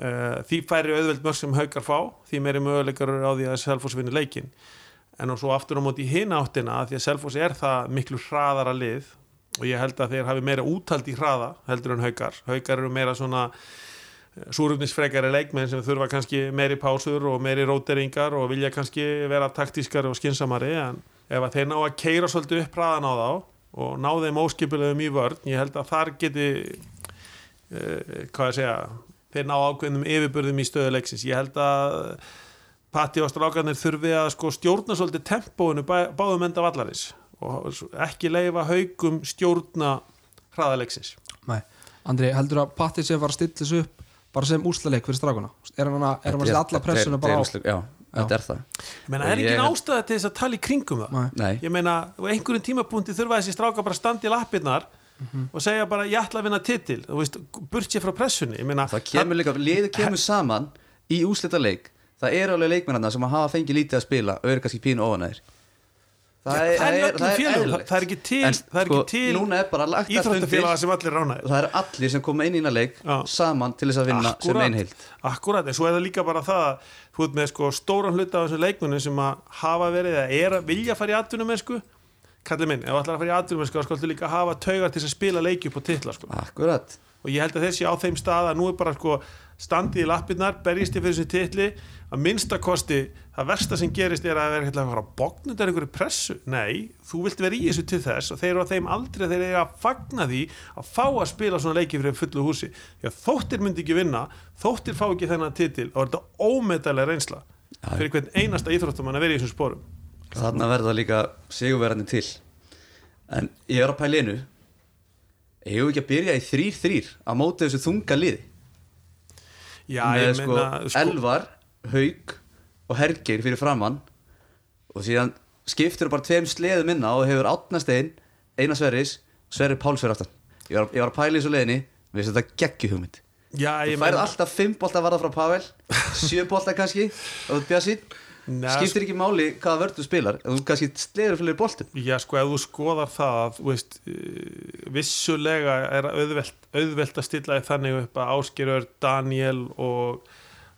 því færri auðveld mörg sem haukar fá því meiri möguleikar eru á því að Selfoss vinni leikin en og svo aftur á móti í hina áttina því að Selfoss er það miklu hraðara lið og ég held að þeir hafi meira úthald í hraða heldur en haukar. Haukar eru meira svona súrufnisfrekari leikmenn sem þurfa kannski meiri pásur og meiri róteringar og vilja kannski vera taktískari og skinsamari en ef að þeir ná að keira svolítið upp hraðan á þá og ná þeim óskipulegum í vörn ég held að þar geti uh, hvað ég segja þeir ná ákveðnum yfirburðum í stöðuleiksins ég held að Patti og strákarnir þurfi að sko stjórna svolítið tempóinu bæ, báðum enda vallarins og ekki leifa haugum stjórna hraðaleiksins nei. Andri, heldur að Patti sé að fara að stilla þessu upp bara sem úrslaleik fyrir strákuna er hann að, er hann að setja alla pressuna bara á? já, þetta er það. Ég meina, er ekki ég- ástæða til þess að tala í kringum það? Nei. Ég meina, á einhverjum tímapunkti þurfa þessi stráka bara að standa í lappirnar og segja bara, ég ætla að vinna titil. Burt sér frá pressunni ég meina, það kemur líka, liður kemur saman í úslita leik það eru alveg leikmennarna sem hafa fengið lítið að spila og eru kannski pínu ofanæðir það það er í öllum félögum, eðlilegt. það er ekki til, En það er sko, ekki til er lagt allt undir íþróttafélaga sem allir ránaðir það eru allir sem koma inn í eina leik Já. saman til þess að vinna sem einhild Akkurat, en svo er það líka bara það að þú ert með sko stóran hluta af þessum leikmunum sem að hafa verið eða er að vilja fara í atvinnum sko, kallið minn, ef þú ætlar að fara í atvinnum sko, skaltu líka hafa taugar til að spila leiki upp á titla sko. Akkurat. Og ég held að þessi á þeim stað að nú er bara sko standið í lappirnar, berjist í fyrir þessu titli. Að minnstakosti það versta sem gerist er að vera að fara að bókna þetta einhverju pressu, nei þú vilt vera í þessu til þess og þeir eru á þeim aldrei þeir eru að fagna því að fá að spila svona leiki fyrir fullu húsi. Að þóttir myndi ekki vinna þóttir fá ekki þennan titil og þetta ómeðalega reynsla fyrir hvern einasta íþróttumann að vera í þessum sporum Þarna verða líka sigurverðandi til. En ég er á pælinu. Ég hef ekki að byrja í þrýr þrýr á móti þessu þunga liði? Já, með sko, meina Elvar, Haug og Hergeir fyrir framann og síðan skiptur bara tveim sleðum minna og hefur Átnastein, Einar Sverris Sverri Páls fyrir aftan. Ég var, ég var að pæla í þessu leiðinni, við veist þetta geggju hugmynd. Já, þú færð alltaf 5 bolta varða frá Pavel 7 bolta kannski og þú bjassi Nei, skiptir ekki máli hvaða vörð þú spilar þú kannski sleður fyrir boltum Já, sko, ef þú skoðar það veist, eh, vissulega er auðvelt, auðvelt að stilla þannig upp að Ásgerur, Daniel og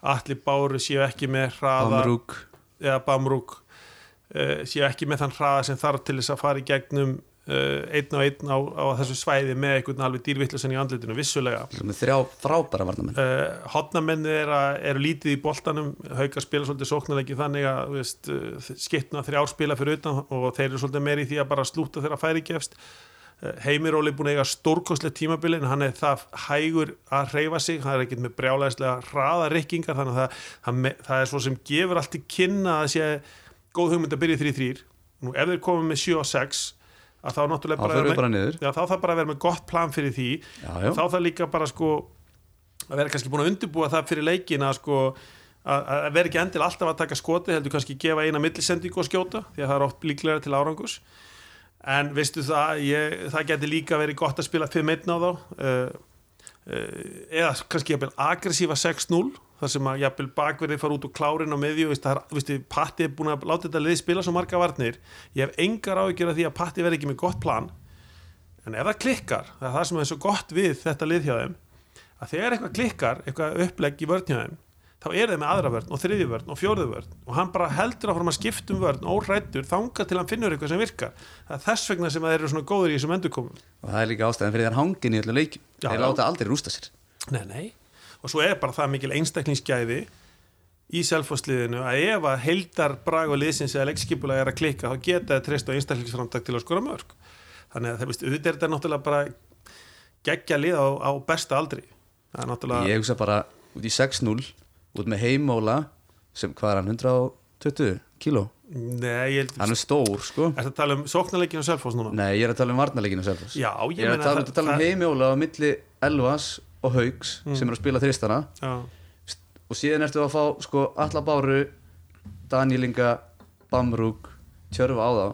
Atli Báru séu ekki með hraða Bamrúk eða Bamrúk uh, séu ekki með þann hraða sem þarf til þess að fara í gegnum einn og einn á, á þessu svæði með einhvern alveg dýrvittlusin í andlitinu, vissulega. Þrjá frábæra varnamenn Uh, hotnamenni eru er lítið í boltanum. Hauka spila svolítið sóknarleiki þannig að veist, uh, skiptna þrjár spila fyrir utan og þeir eru svolítið meiri í því að bara slúta þeirra færi gefst. Heimiróli er búin að eiga stórkoslega tímabili en hann er það hægur að hreyfa sig. Hann er ekkert með brjálæðislega hraða rykkingar þannig að það, það, er svo sem gefur allt í kynna að sé góð hugmynd að byrja í 3-3 nú ef þeir komið með 7 og 6 að þá náttúrulega þá bara, bara með, já, þá þarf bara að vera með gott plan fyrir því. Já, já. þá þarf líka bara sko að vera kannski búin að undirbúa það fyrir leikin að sko að að vera ekki endil alltaf að taka skoti heldur kannski gefa eina millisendingu og skjóta því að það er oft líklega til árangus en veistu það ég, það geti líka verið gott að spila 5-1 á þá uh, uh, eða kannski jafnvel aggressífa 6-0 þar sem að jafnvel bakverði fara út og klárin á veistu, Patti er búin að láta þetta lið spila svo marga varnir. Ég hef engar áhyggjur af því að Patti verði ekki með gott plan. En ef það klikkar, það er það sem er svo gott við þetta lið hjá þeim að þegar eitthvað klikkar, eitthvað upplegg í vörn hjá þeim þá er þeim með aðra vörn og þriðju vörn og fjórðu vörn og hann bara heldur áfram að skipta um vörn órættur þanga til hann finnur eitthvað sem virkar. Það er þess vegna sem þeir eru svona góður í þessum endurkomum. Og það er líka ástæðan fyrir þær hangin í öllu Já, þeir láta aldrei rústa sér. Nei, nei. Og svo er bara það mikil einstaklingsgæði í selfosliðinu að ef að heildar brag og liðsins eða leikskipulega er að klikka þá geta það treyst á einstaklingsframtak til að skora mörg þannig að það veist, auðvitað er þetta náttúrulega bara geggja lið á, á besta aldri. Það er náttúrulega ég hugsa bara út í 6-0 út með heimóla sem hvað er hann 120 kíló? Nei, ég held hann er stór sko. Er það að tala um sóknarleikinu Selfoss núna? nei ég er að tala um varnarleikinu Selfoss Já, ég, ég er að tala, að tala um heimóla á milli Elvas og Haugs Mm. sem er að spila þristana. Já, og síðan ertu að fá sko Alla Báru Danílinga Bamrúk Tjörfa á þá.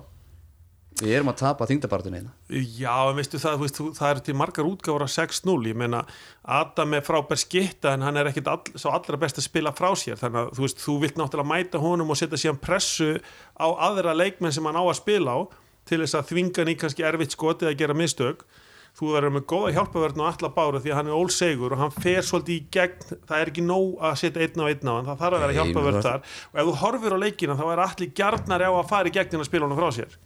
Við erum að tapa þingdabartunni hérna. Já en veistu það, veist, það eru til margar útgáfur af 6-0, ég meina Adam er frábær skitta en hann er ekkit all, svo allra best að spila frá sér. Þannig að þú veist, þú vilt náttúrulega mæta honum og setja síðan pressu á aðra leikmenn sem hann á að spila á til þess að þvinga hann í kannski erfitt skotið að gera mistök þú verður með góða hjálpaverðn og alla báru því að hann er ólsegur og hann fer svolítið í gegn. Það er ekki nóg að setja einn á einn á hann það þarf að vera hjálpaverð þar. Og ef þú horfir á leikina þá er allir gjarnar á að fara í gegnin að spila hann frá sér.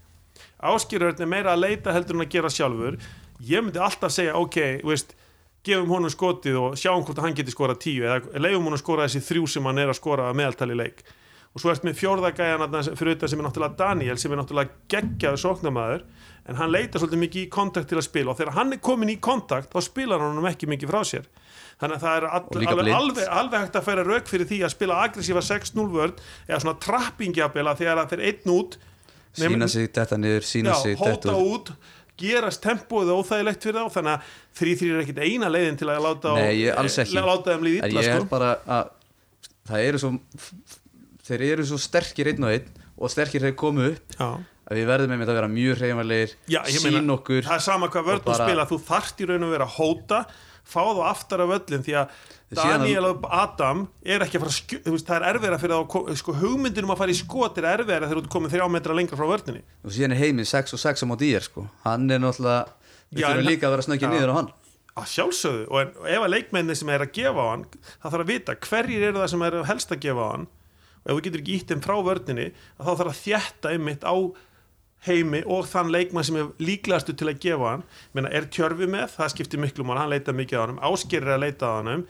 Áskýrörn er meira að leita heldur en að gera sjálfur. Ég myndi alltaf segja ok, veist gefum honum skotið og sjáum hvort hann geti skorað tíu eða leifum honum skora þessi þrjú sem hann er að skora meðaltali leik og svo ert með fjórðagæjan fyrir þetta sem er náttúrulega Daniel sem er náttúrulega geggjaður sóknamaður en hann leita svolítið mikið í kontakt til að spila. Og þegar hann er komin í kontakt þá spilar hann ekki mikið frá sér. Þannig að það er all, Og alveg, alveg, alveg hægt að færa rauk fyrir því að spila aggressífa 6-0 vörn eða svona trappingjabela þegar það fer einn út Nei, sína sig þetta niður, sína já, sig þetta út gerast tempóið óþægilegt fyrir þá þannig að 3-3 er ekkit eina leiðin til að láta, á- Nei, eh, láta þeim líð En illa sko. er bara að það eru svo þeir eru svo sterkir einn og einn og sterkir þeir komu upp já. að við verðum einmitt að vera mjög ég sín okkur það er sama hvað vörð og þú bara- spila þú þarft í raun og vera að hóta fá þú aftar af öllum því að Daniel og Adam er ekki að fara skjö, veist, það er erfiðara fyrir þá sko, hugmyndin um að fara í skot er erfiðara þegar þú ert komin þrjá metra lengra frá vörninni. Og síðan er heiminn 6 og 6 á móti í er sko. Hann er náttúrulega við þurfum líka að vera snöggið Já. niður á hann. Að sjálfsögðu. Og, en, og ef að leikmenni sem er að gefa á hann það þarf að vita hverjir eru það sem er helst að gefa á hann og ef þú getur ekki ítt þeim frá vörninni að þá þarf að þjætta einmitt á heimi og þann leikmann sem er líklegastu til að gefa hann. Meina, er tjörfi með, það skiptir miklu mál hann leita mikið á hann, ásker er að leita á hann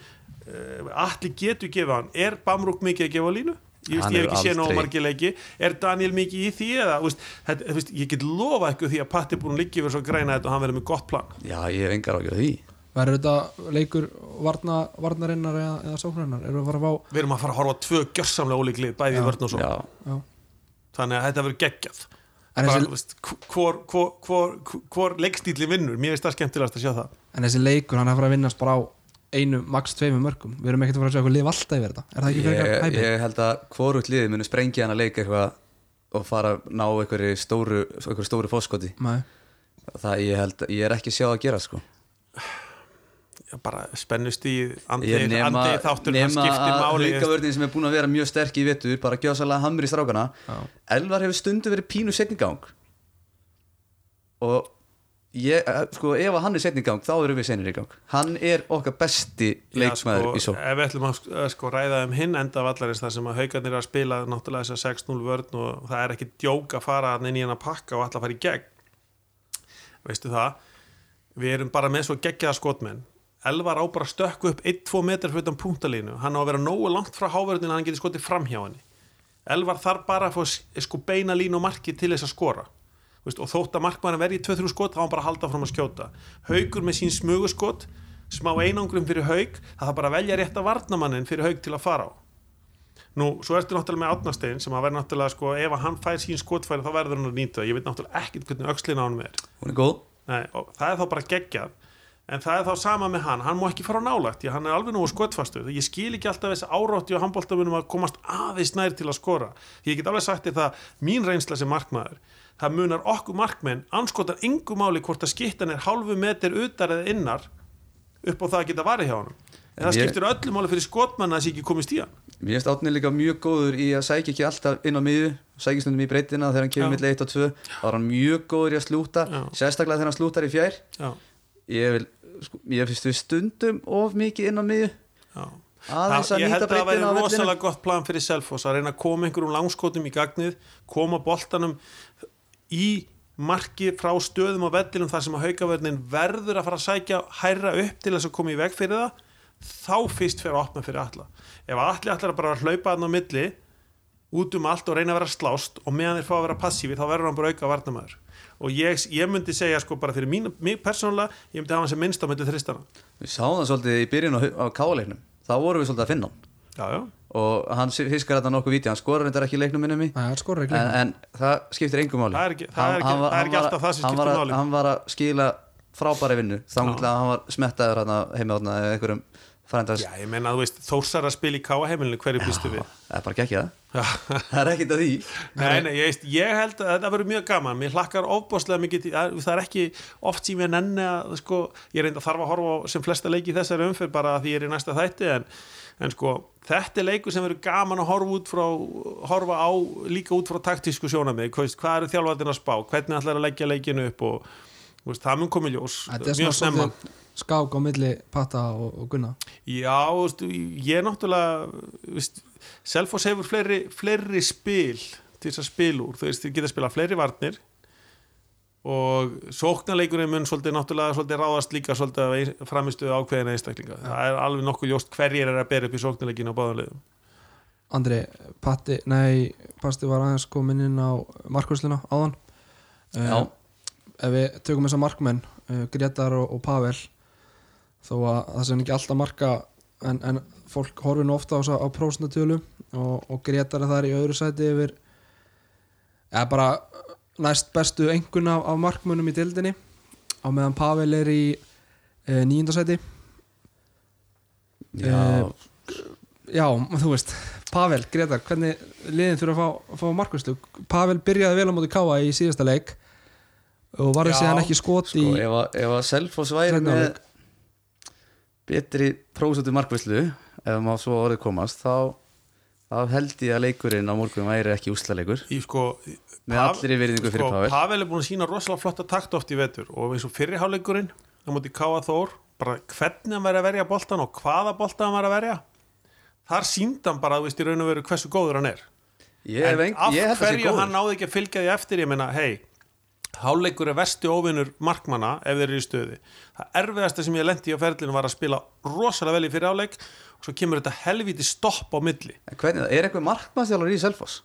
allir getur gefa hann. Er Bamrúk mikið að gefa línu? Ég, veist, ég hef ekki séð nóg aldrei- margir leiki. Er Daniel mikið í því eða veist, þetta, veist, ég get lofa eitthvað því að Patti búin liggja yfir svo græna þetta og hann verður með gott plan. Já, ég hef engar ágjörð því Verður þetta leikur varna, varnarinnar eða, eða sóknarinnar? Erum við að við erum að fara að horfa tvö gjörsamlega ólíklið bæði í vörn og svo Já, já. þannig að þetta verður geggjað. En Bara, þessi, veist, hvor, hvor, hvor, hvor leikstíli vinnur? Mér finnst það skemmtilegast að sjá það. En þessi leikur hann er að fara að vinnast bara á einu, max tveimur mörgum Við erum ekkert að fara að sjá eitthvað lif alltaf yfir þetta. Er það ekki fyrir eitthvað hæpið? ég held að hvorugt liðið muni sprengja hann að leika eitthvað og fara að ná einhverju stóru, stóru fóskoti ég held, ég er ekki sjá að gera sko bara spennust í andi, ég nema, andi þáttur nema að máli haukavörðin sem er búin að vera mjög sterk í vetur bara gjásalega hamri í strákana. Já. Elvar hefur stundu verið pínu setningang og ég, eh, sko, ef hann er setningang þá erum við senir í gang. Hann er okkar besti leikmaður Já, í svo ef við ætlum að sk- að sko, ræða um hinn enda vallarins þar sem að haugarnir er að spila náttúrulega þess að 6-0 vörn og það er ekki djók að fara inn í hann að pakka og að fara í gegn. Veistu það? Við erum bara með svo geggjaða skotmenn Elvar á bara að stökku upp 1-2 metrar fyrir punktalínu, hann á að vera nógu langt frá hávörðinu að hann geti skotið fram hjá henni. Elvar þarf bara að s- sko beina línu og marki til þess að skora. Veist, og þótt að markmaðurinn verði í 2-3 skot þá á hann bara að halda fram að skjóta. Haugur með sín smuguskot smá einangrum fyrir haug það þarf bara að velja rétta varnamannin fyrir haug til að fara á. Nú, svo ertu náttúrulega með átnastein sem að verða náttúrulega sko, ef að hann fær sín skotfæri þá verður hann að nýta það. Ég veit náttúrulega ekkert hvernig öxlin á hann er. Hún er góð. Nei, það er þá bara geggjað en það er þá sama með hann, hann má ekki fara á að hann er alveg nógu skotfastu ég skil ekki alltaf þessi árótti og handbóltamunum að komast aðeins nær til að skora. Ég get alveg sagt það, mín reynsla sem markmaður það munar okkur markmenn anskotar yngu máli hvort að skittan er hálfu meter utar eða innar upp á það að geta varið hjá hann en það skiptir öllu máli fyrir skotmann að þessi ekki komist í hann. Mér finnst Átni líka mjög góður í að sækja ekki alltaf inn á miðju, sækja stundum í breytina þegar hann kemur Já. milli 1 og 2 þá er hann mjög góður í að slúta Já. sérstaklega þegar hann slútar í fjær. Já, ég, vil, sko, ég finnst við stundum of mikið inn á miðju. Aðeins að ég held nýta að það væri á vellinu rosalega gott plan fyrir Selfoss að reyna að koma einhverjum langskotum í gagnið koma boltanum í marki frá stöðum á vellinum þar sem að haukaverðin verður að fara að sækja hærra upp til þess að koma í veg fyrir það þá fyrst fyrir að opna fyrir alla ef allir allir bara hlaupa hann á milli út um allt og reyna að vera slást og meðan þeir fá að vera passífi þá verður hann bara auka varnamæður og ég, ég myndi segja sko bara fyrir mín, mig persónulega ég myndi hafa hann sem minnst á milli þristana Við sáum það svolítið í byrjun á, á káleiknum þá vorum við svolítið að finna hann. Já, já, og hann fiskar þetta nokkuð víti. Hann skorar þetta ekki í leiknum minnum í ekki en, en það skiptir engum máli. Það er ekki- það er ekki- hann var- er ekki hann var- alltaf það sem skiptir að- máli. hann var að skila frábæri vinnu. Þá að hann var smettaður heima þarna eða einhverjum já, ég menna að þú veist þórsar að spila í káa heimilinu hverju býstu við? það er bara gekkja Já. það það er ekkert að því. Nei, nei, ég, veist, ég held að þetta verður mjög gaman. Mér hlakkar ofbáslega mikið Það er ekki oft sem ég nenni að sko, Ég reynda þarf að horfa á sem flesta leiki í þessari umferð bara að því ég er í næsta þætti en, en sko, þetta er leikur sem verður gaman að horfa út frá horfa á líka út frá taktísku sjónamið hvað, hvað eru þjálfættin að spá, hvernig ætlar að leggja leikinu upp og veist, skák á milli Patta og, og Gunna? Já, þú veist, ég er náttúrulega þú veist, Selfoss hefur fleiri, fleiri spil til þess að spila úr, þú veist, þið geta spila fleiri varnir og sóknarleikurinn mun svolítið náttúrulega svolítið ráðast líka svolítið af framistuðu ákveðina einstaklinga. Það er alveg nokkuð ljóst hverjir er að bera upp í sóknarleikinu á báðum liðum. Andri, Patti, nei Pasti var aðeins komin inn á markursluna áðan. Eh, Já. Ef við tökum þessa markmenn uh, Gretar og, og Pavel þó að það sem ekki alltaf marka en, en fólk horfir nú ofta á, á prósnatölu og, og Gretar er þar í öðru sæti yfir eða bara næst bestu engun af, af markmönnum í dildinni á meðan Pavel er í uh, nýjundasæti já, Já, þú veist, Pavel, Gretar, hvernig liðin þurfa að fá, fá markvæslu Pavel byrjaði vel á móti Káa í síðasta leik og varði Já, síðan ekki skot sko, í að, ef að Selfoss væri með. Betri prósutu markvæslu ef maður svo orðið komast þá, þá held ég að leikurinn á morgun væri ekki úslaleikur í sko Með allri virðingu fyrir Pavel. Pavel er búin að sína rosalega flotta takt oft í vetur og eins og fyrriháleikurinn á móti Káa Þór bara hvernig hann væri að verja boltan og hvaða boltan hann væri að verja þar síndi hann bara, þú veist, í raun og veru hversu góður hann er. Ég, en af að hverju hann náði ekki að fylgja því eftir ég meina, hei, Háleikur er vesti óvinnur markmanna ef þeir eru í stöði. Það erfiðasta sem ég lendi á ferlinu var að spila rosalega vel í fyrir áleik og svo kemur þetta helviti stopp á milli. En hvernig, er eitthvað markmannstjálfur í Selfoss?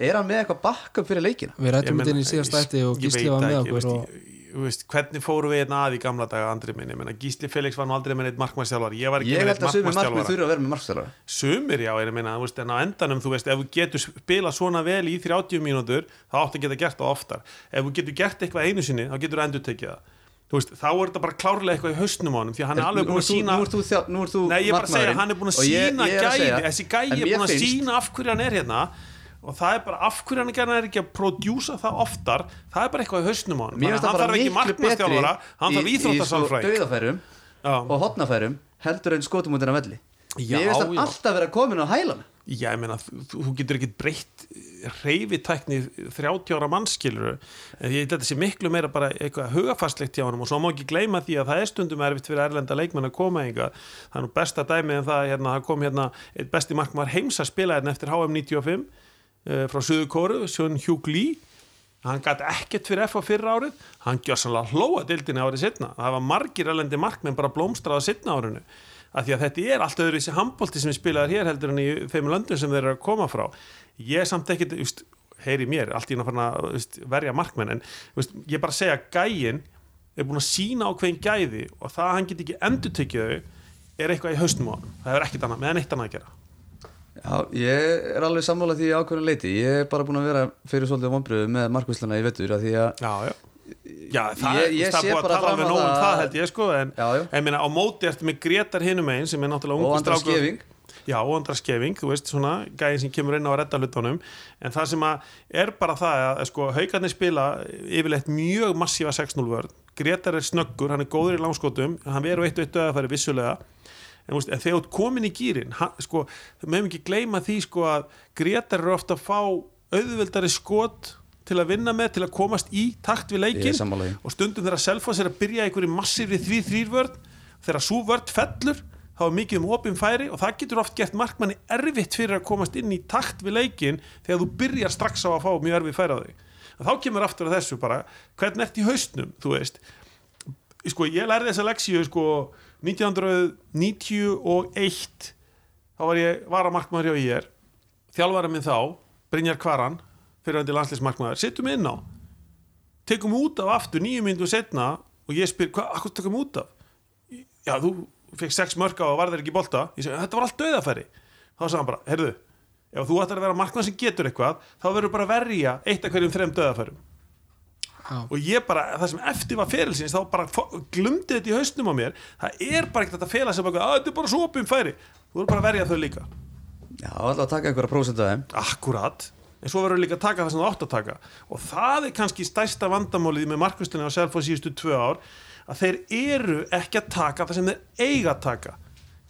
Er hann með eitthvað backup fyrir leikina? Við rættum þetta inn í síðast ég- ætti og ég Gísli veit var með okkur veist, og ég veist, hvernig fóru við hérna að í gamla daga andri minni, Menna, Gísli Felix var nú aldrei með neitt markmannstjálfar ég var ekki Ég með held neitt að sumir markmið þurfa að vera með markmannstjálfur sumir já, ég meina, þú veist, en á endanum þú veist, ef þú getur spilað svona vel í 30 mínútur, þá áttu að geta gert það oftar. Ef þú getur gert eitthvað einu sinni þá getur þú endur tekið það. Þú veist, þá er þetta bara klárlega eitthvað í hausnum á honum því hann er alveg búin að þú- sína Nú ert þú, nú ert þú Nei, ég er bara að segja, markmaðurinn. hann er búin að ég- sína ég er gæði þessi gæði er búin að sína af hverju hann er hérna og það er bara af hverju hann er ekki að prodjúsa það oftar það er bara eitthvað í hausnum á hann það hann þarf ekki markmannstjálfara hann þarf í- í svo íþróttasálfræk dauðafærum og hotnafærum heldur en skotum út en að velli Já, Mér finnst já. alltaf vera komin á hælan Já, ég meina, þú, getur ekki breytt reyfitækni 30 ára mannskilur en ég held að þetta sé miklu meira bara eitthvað hugafastlegt hjá hann og svo má ekki gleyma því að það er stundum erfitt fyrir erlenda leikmenn að koma einhver það er nú besta dæmið en það hérna, það kom hérna besti markmaður heims að spila hérna eftir HM 95 uh, frá Suðu Kóru, Sjón Hugh Lee. Hann gæti ekkert fyrir F á fyrra árið. Hann gjör sannlega hlóa dildinni árið setna það var margir elendi markmenn bara blómstraða setna árinu. Af því að þetta er allt öðru þessi handbólti sem er spilaðar hér heldur en í þeim löndum sem þeir eru að koma frá. Ég er samt ekkert, heyri mér allt í hann að verja markmenn en just, ég bara segja að gæin er búin að sína ákveðin gæði og það að hann get ekki endur tekið þau er eitthvað í haustum á hann, það er ekkert annað meðan eitt annað að gera Já, ég er alveg sammála því ákveðin leiti Ég er bara búin að vera fyrir svolítið vonbröðu með markvíslana í vettur að því að Já, já. Já, það, Ég- ég er búið að bara tala alveg nóg um það- held ég sko en ég meina á móti ertu með Gretar hinum einn sem er náttúrulega og andra skefing Já, og andra skefing, þú veist svona gæðin sem kemur inn á að redda hlutunum. En það sem að er bara það að sko, haugarnir spila yfirleitt mjög massífa 6-0 vörð Gretar er snöggur, hann er góður í langskotum hann verður eitt og eitt en, veist, en þegar þú komin í gýrin sko, við meðum ekki gleyma því sko, að Gretar eru ofta að fá auðveldari skot til að vinna með, til að komast í takt við leikin og stundum þegar Selfoss er að byrja einhverju massífri því þrýrvörð þegar svo vörð fellur þá er mikið um opin færi og það getur oft gert markmanni erfitt fyrir að komast inn í takt við leikin þegar þú byrjar strax á að fá mjög erfið færi á þig. Og þá kemur aftur að þessu bara hvernig ert í haustnum, þú veist? Sko ég lærði þessa leksíu sko 1991 þá var ég varamarkmaður hjá IR þjálfara minn þá, Brynjar Kvaran fyrirvændi landsleismarkmaður, setjum inn á tekum út af aftur nýju myndu setna og ég spyr, hvað, hvað tekum út af? Já, þú fekk sex mörg á og var þeir ekki í bolta ég segi, þetta var allt döðafæri þá sagði hann bara, heyrðu, ef þú ætlar að vera markmann sem getur eitthvað, þá verður bara verja eitt af hverjum þrem döðafærum. Og ég bara, það sem eftir var ferilsins þá bara glumdi þetta í hausnum á mér. Það er bara ekkert að fela sem bara, að þetta er bara svo opum færi, þú verður bara að verja þau líka. Já, alltaf að taka einhverja prósent af þeim. Akkurat, en svo verður líka að taka það sem þú átt að taka. Og það er kannski stærsta vandamálið með markvistunni á Selfoss síðustu tvö ár að þeir eru ekki að taka það sem þeir eiga að taka.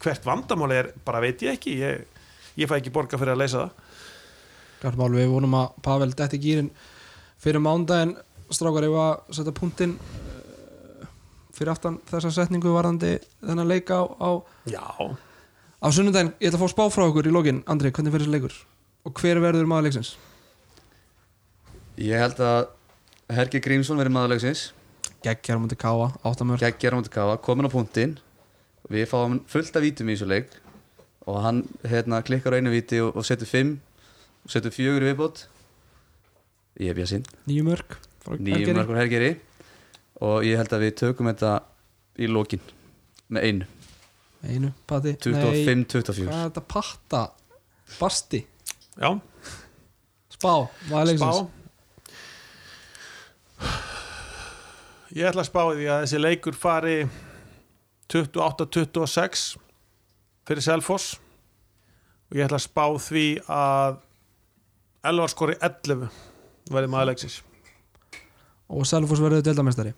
Hvert vandamáli er, bara veit ég ekki. Ég, ég fæ ekki borga fyrir að leysa það. Klart mál, við vonum að Pavel detti gýrin fyrir mándaginn strákar ef að setja punktinn uh, fyrir aftan þessa setningu varðandi þennan leika á, á, Já, á sunnudaginn. Ég ætla að fá spá frá okkur í lokin. Andri, hvernig fyrir þessi leikur? og hver verður maður leiksins? Ég held að Helgi Grímsson verið maðurlegsins Geggjar mútið káa, áttamör geggjara mútið kafa, komin á punktinn. Við fáum fullt af vítum í þessu leik. Og hann hérna, klikkar á einu víti og, og setur fimm og setur fjögur viðbót. Ég er bjasinn, nýju mörg frá nýjum margur hergeri og ég held að við tökum þetta í lokin. Með einu, einu, patti? 25-24 hvað er þetta patta? Basti, já, spá, spá. Ég ætla að spá því að þessi leikur fari 28-26 fyrir Selfoss. Og ég ætla að spá því að Elvar skori 11 verði maður leiksins og Selfoss verður deildamestari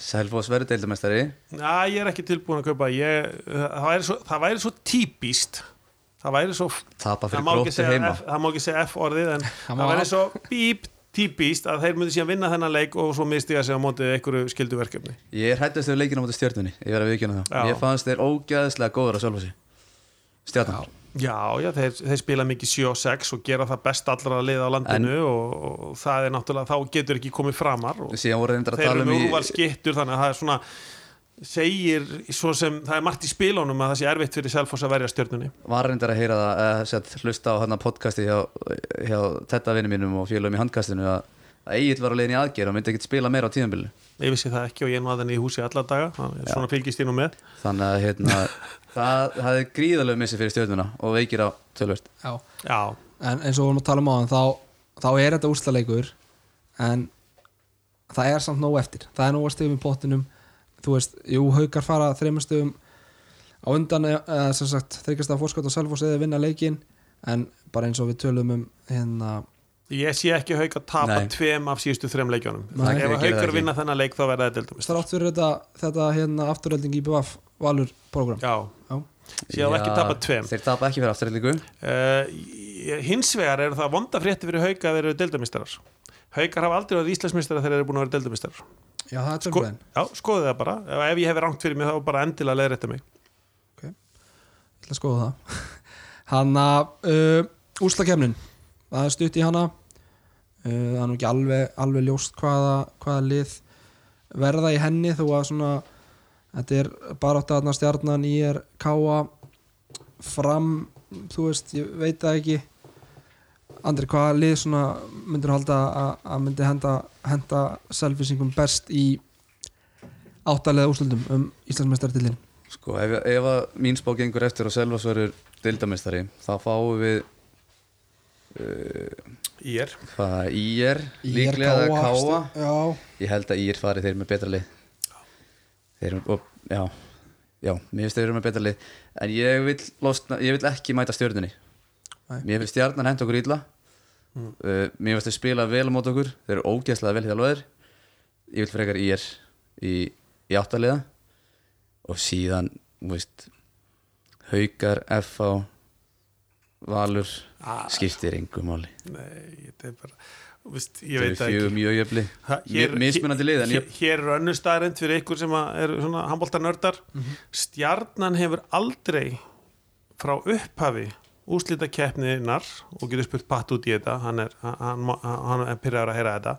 Selfoss verður deildamestari Já, ég er ekki tilbúin að kaupa. Ég, það, væri svo, það væri svo típist það væri svo tapa það fyrir má, segja F, það má ekki segja F orðið en Það það væri svo bíp típist að þeir myndi síðan vinna þennan leik og svo misti ég sig á mótið einhverju skilduverkefni ég er hættast við leikina á móti stjörnunni. Ég verð að viðkjöna það, Já. ég fannst þeir ógæðislega góður að Selfossi. Stjarnan, Já, já, þeir, þeir spila mikið 7 og 6 og gera það best allra að liða á landinu og, og það er náttúrulega, þá getur ekki komið framar og að þeir eru um með í úrval skittur þannig að það er svona segir, svo sem það er margt í spilunum að það sé erfitt fyrir Selfoss að verja stjörnunni. Var reyndar að heyra það að sett, hlusta á hann podcasti hjá, hjá þetta vinnu mínum og félagum í handkastinu að, að Egil var að leiðin í aðgerð og myndi ekki spila meira á tíðanbílu ég vissi það ekki og ég var þenni í húsi alla daga þannig að svona fylgist ég nú með. Þannig að hérna, það, það er gríðalegu missi fyrir stjórnuna og veikir á tölvört Já. Já, en eins og við vorum að tala um á hann þá, þá er þetta úrslaleikur en það er samt nóg eftir. Það er nóg að stegum í pottinum. Þú veist, jú, haukar fara þreymur stegum á undan eða sem sagt þryggjast að fórskot og selfos eða vinna leikin en bara eins og við tölum um hérna ég sé ekki hauk að tapa Nei. tveim af síðustu þreim leikjónum ef ekki. vinna þennan leik þá verða það deildumist þrátt fyrir þetta, þetta hérna afturölding í BVF valur program Já, Já. séu ekki tapa tveim. þeir tapa ekki fyrir afturreilingu uh, hins vegar er það vonda frétti fyrir hauka að þeir eru deildamistarar haukar hafa aldrei verið íslandsmistarar þegar þeir eru búin að vera deildamistarar Já, það er Sko, já, skoðu það bara. Ef ég hefði rangt fyrir mig þá bara endilega leður það er stutt í hana? Uh, Það er nú ekki alveg, alveg ljóst hvaða, hvaða lið verða í henni þó að svona þetta er bara átt að stjarnan í er káa fram, þú veist, ég veit það ekki. Andri, hvaða lið svona myndir halda að, myndi henda, henda selfisingum best í áttalega úrslutum um Íslandsmeistartillin sko, ef, ef að mín spá gengur eftir og Selvas verður deildamistari þá fáum við Í hvað, IR líklega Káa Já, ég held að IR fari þeir með betra lið. Þeir eru, og, já já, mér finnst þeir eru með betra lið. En ég vil, losna, ég vil ekki mæta stjörnunni. Nei. mér finnst stjarnan hent okkur illa. Mm. uh, mér finnst þeir spila vel á mót okkur. Þeir eru ógeðslega vel þjálfaðir. Ég vil frekar IR í, í áttaliða og síðan, þú veist Haukar, FH Valur Ah. skiptir engu máli. Nei, þetta er bara Vist, það fjögur ekki. mjög jöfli. Mismunandi lið en hér, ég, hér er önnur staðarind fyrir ykkur sem að eru svona handbóltanördar stjarnan hefur aldrei frá upphafi úslita keppninar og getur spurt patt út í þetta hann er, hann, hann, er pyrraður að heyra þetta.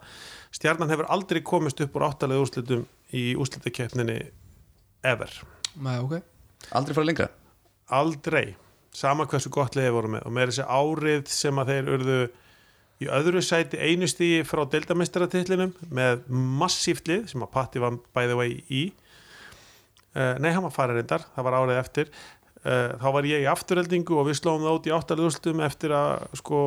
Stjarnan hefur aldrei komist upp úr áttalega úslitum í úslita keppninni ever, Nei, ok. Aldrei fara lengra? Aldrei sama hversu gott liðið voru með. Og með þessi árið sem að þeir urðu í öðru sæti einu stíi frá deildamestaratillinum með massíft lið sem að Patti var by the way í. Uh, nei, hann var farið reyndar, það var árið eftir. Uh, þá var ég í afturheldingu og við slóum það út í áttalústum eftir að sko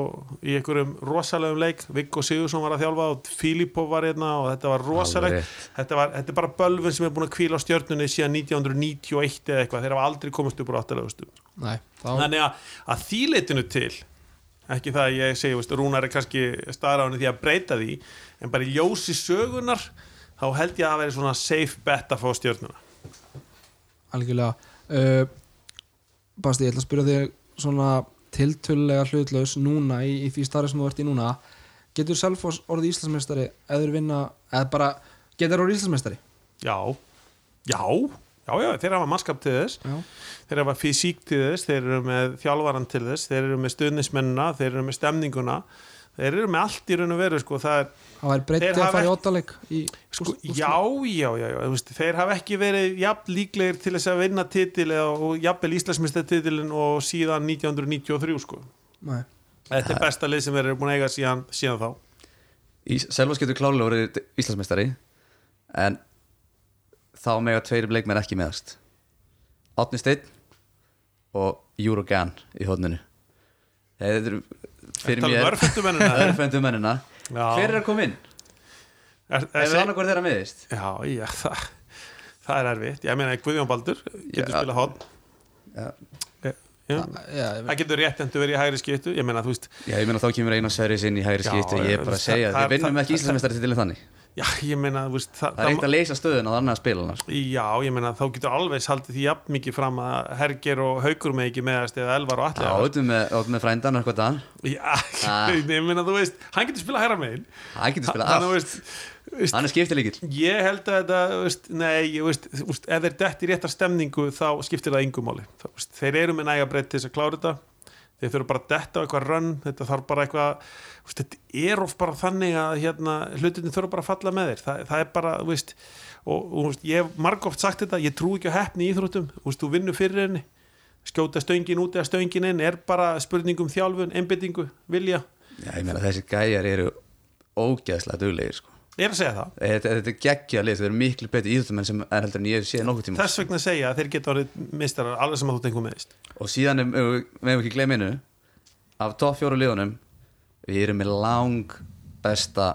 í einhverjum rosalegum leik. Viggo Sigursson var að þjálfa og Filipov var hérna og þetta var rétt. þetta, var, þetta er bara bölvun sem er búin að kvíla á stjörnunni síðan 1991 eða eitthvað, þeir hafa aldrei komist upp úr áttalústum Nei, þá þannig að, að því leitinu til ekki það að ég segi, Rúnar er kannski staðráðinu því að breyta því en bara í ljósi sögunar þá held ég að það veri svona safe bet að fá stjörnuna. Algjörlega. Uh, Basti, ég ætla að spyrja þig svona tiltölulega hlutlaus núna í, í því starfi sem þú ert í núna. Getur Selfoss orðið Íslandsmeistari eða þeir vinna, eða bara getur orðið Íslandsmeistari? Já, já, já, já þeir hafa mannskap til þess. Já, þeir hafa fysík til þess, þeir eru með þjálfaran til þess, þeir eru með stuðnismennina þeir eru með stemninguna. Þeir eru með allt í raun og veru sko, það er það væri breytti Þeir að fara í í Sko, já, já, já, já þú veist, þeir hafa ekki verið jafn líklegir til þess að vinna titil eða, og jafnvel Íslandsmeistartitilin og síðan 1993 sko. Nei, Þetta er besta lið sem þeir eru búin að eiga síðan, síðan þá. Selvas getur klálega orðið Íslandsmeistari en þá mega tveiri bleikmenn ekki meðast Átni Steinn og Júrogan í hodninu Þetta eru fyrir er mér mörfundumennina. örfendu mennina Já. Hver er að koma inn? Er, Ef við annað hvort þeirra meðist Já, já, það, það er erfitt. Ég meina, Guðjón Baldur getur Já. spilað hotn. Já. Já. já, Það getur rétt endur verið í hægri skiptu. Ég meina, þú veist, Já, ég meina þá kemur eina Sverris inn í hægri skiptu Ég er bara að segja, við vinnum ekki Íslandsmeistari til þannig já, ég meina, þú veist, það, Það er eitt að leysa stöðun á annað að spila hann Já, ég meina þá getur alveg haldið því jafn mikið fram að Herger og Haugur með ekki meðast eða Elvar og Já, allir út með, út með frændan eitthvað það Já, Ah. ég meina þú veist hann getur spilað hæra megin. Hann getur spila Hann, þú allt Hann er skiptilíkil ég held að þetta veist, nei, ég veist, veist, ef þeir detti í réttar stemningu þá skiptir það yngum máli. Það, veist, þeir eru með næga breytt til þess að klára þetta. Þeir þurfa bara að detta á eitthvað rönn. Þetta þarf bara eitthvað veist, þetta er of bara þannig að hérna, hlutinni þurfa bara að falla með þér. Það, það er bara, þú veist og, og ég hef margóft sagt þetta, ég trú ekki á heppni í íþróttum, þú veist, þú vinnur fyrir henni. Skjóta stöngin út eða stöngin inn er bara spurningum þjálfun, einbyttingu, vilja. Já, ég meina þessi gæjar eru ógeðslega duglegir sko. ég er að segja það, Þetta, þetta er geggja lið, þau eru miklu betri íþjóttumenn sem er heldur en ég séð nokkuð tíma þess vegna segja að þeir geta orðið mistarar alveg sem að þú tengur meðist og síðan við megum ekki gleyma einu. Af topp fjóru liðunum við erum með lang besta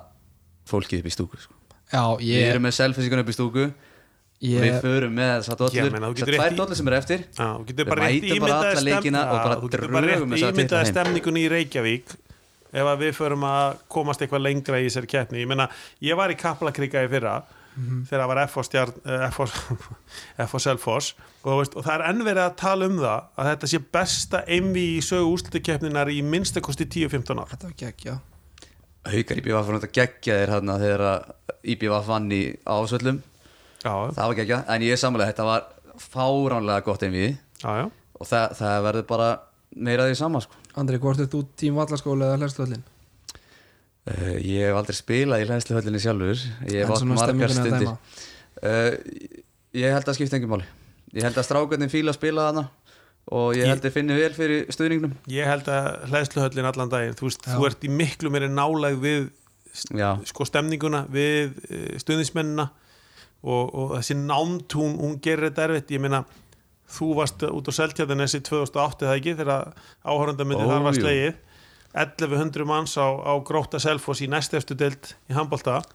fólkið upp í stúku sko. Já, við ég, erum með selfinsíkun upp í stúku. Ég við förum með þessar dollur þessar sem eru eftir. Getur Við bara rétt mætum bara alla leikina stemn- og bara Já, þú getur bara drögum rétt þessa titla ímyndaði heim. stemningunni í Reykjavík. Ef að við förum að komast eitthvað lengra í þessari keppni. Ég ég var í Kaplakrika í fyrra þegar það var FH stjarn eh, Selfoss. Og, og það er enn verið að tala um það að þetta sé besta einvi í sögu úslutakeppninar í minnstakosti 10-15 ár. Þetta var geggja haukar IBVF var náttúrulega geggja þér hérna þegar IBVF vann í ásvöllum já, það var geggja, en ég er samlega þetta var fáránlega gott já og það, það verður bara meira því sama sko. Andri, hvort er þú tím vallaskóla eða hlæstvöllin? Uh, ég hef aldrei spilað í hlæðsluhöllinni sjálfur. Ég hef átt margar stundir. uh, ég held að skipta engum máli. Ég held að strákarnir fíla að spila þarna og ég Ég- held að finni vel fyrir stuðningnum. Ég held að hlæðsluhöllin allan daginn þú veist, Já. þú ert í miklu meiri nálæg við sko stemninguna við uh, stuðnismennina og, og þessi námt hún, gerir þetta erfitt, ég meina þú varst út á Seltjarnanessi 2008 eða ekki þegar áhörunda myndi Ó, þar var jú. slegið 1100 manns á, á Gróta Selfoss í næstefstu deild í handbólta að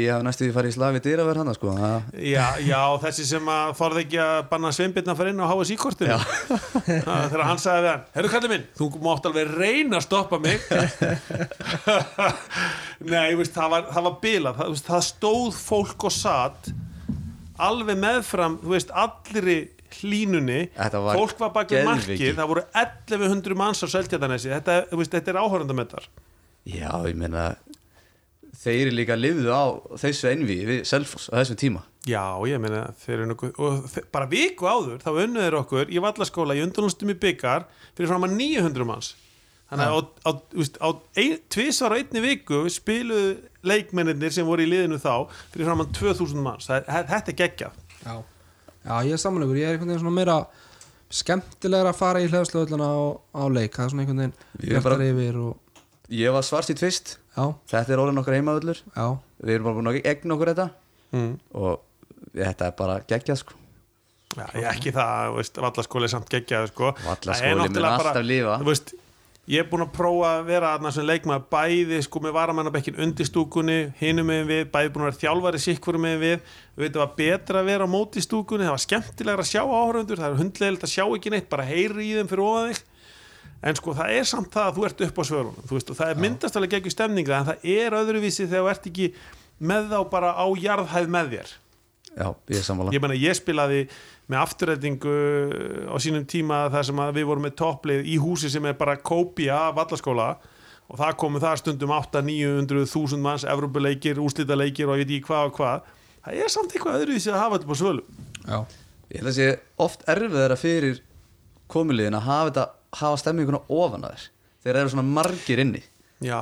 ég hef næstu því farið í slafi dyraverð hann sko. já, já, þessi sem að þorði ekki að banna sveinbyrna að fara inn á HSI-kortinu þegar hann sagði við hann herru kallið minn, þú mátt alveg reyna að stoppa mig. Nei, veist, það var, var bilað. Það, það stóð fólk og satt alveg meðfram þú veist, allri hlínunni Þetta var fólk var bak við geðveiki. markið það voru 1100 manns á Seltjarnanesi þetta, þetta er áhörundamettar já, ég meina þeir líka lifðu á þessu envi við Selfoss á þessum tíma. Já, ég meina, þeir eru nokkuð bara viku áður, þá unnuður okkur í vallaskóla í undurlunnstum í byggar fyrir fram að 900 manns. Þannig að á, á, á ein, tvisvar á einni viku spiluðu leikmennir sem voru í liðinu þá fyrir fram að 2000 manns. Það, þetta er geggjað. Já, já ég er samanlegur, ég er einhvern veginn svona meira skemmtilegra að fara í hlæðsluvöllina á, á leik, það er svona einhvern veginn bara- bjartar yfir og, ég var svartýtt fyrst já, þetta er orðin okkar heimavöllur já, við erum bara búin að egna okkur þetta mm. og þetta er bara geggjað sko. Já, ég ekki það, þú veist, vallaskóli er samt geggjað sko. Vallaskóli Það er alltaf lifa. þú veist, ég er búin að prófa að vera aðna sem leikmaður bæði sko með varamannabekkin undir stúkunni hinum með við, bæði búin að vera þjálfari sikkvöru með við, við veitum að betra að vera á móti stúkunni, það var skemmtilegra að sjá áhörundur, það er hundlegilegt að sjá ekki neitt bara heyri í þeim fyrir ofan þig. En sko það er samt það að þú ert upp á svörunum þú veist, og það er myndast alveg geggjur stemninga en það er öðruvísi þegar þú ert ekki með þá bara á jarðhæð með þér já, ég er sammála. Ég meina ég spilaði með afturrætingu á sínum tíma þar sem að við vorum með topplið í húsi sem er bara kópía af vallaskóla og það komu það stundum 8-900.000 manns, Evrópuleikir, úrslitaleikir og ég veit ekki hvað og hvað. Það er samt eitthvað öðruvísi að hafa þetta på svölu já, ég held að sé oft erfiðara fyrir komuliðin að hafa, þetta, hafa stemminguna ofan að þér þeir eru svona margir inni. Já,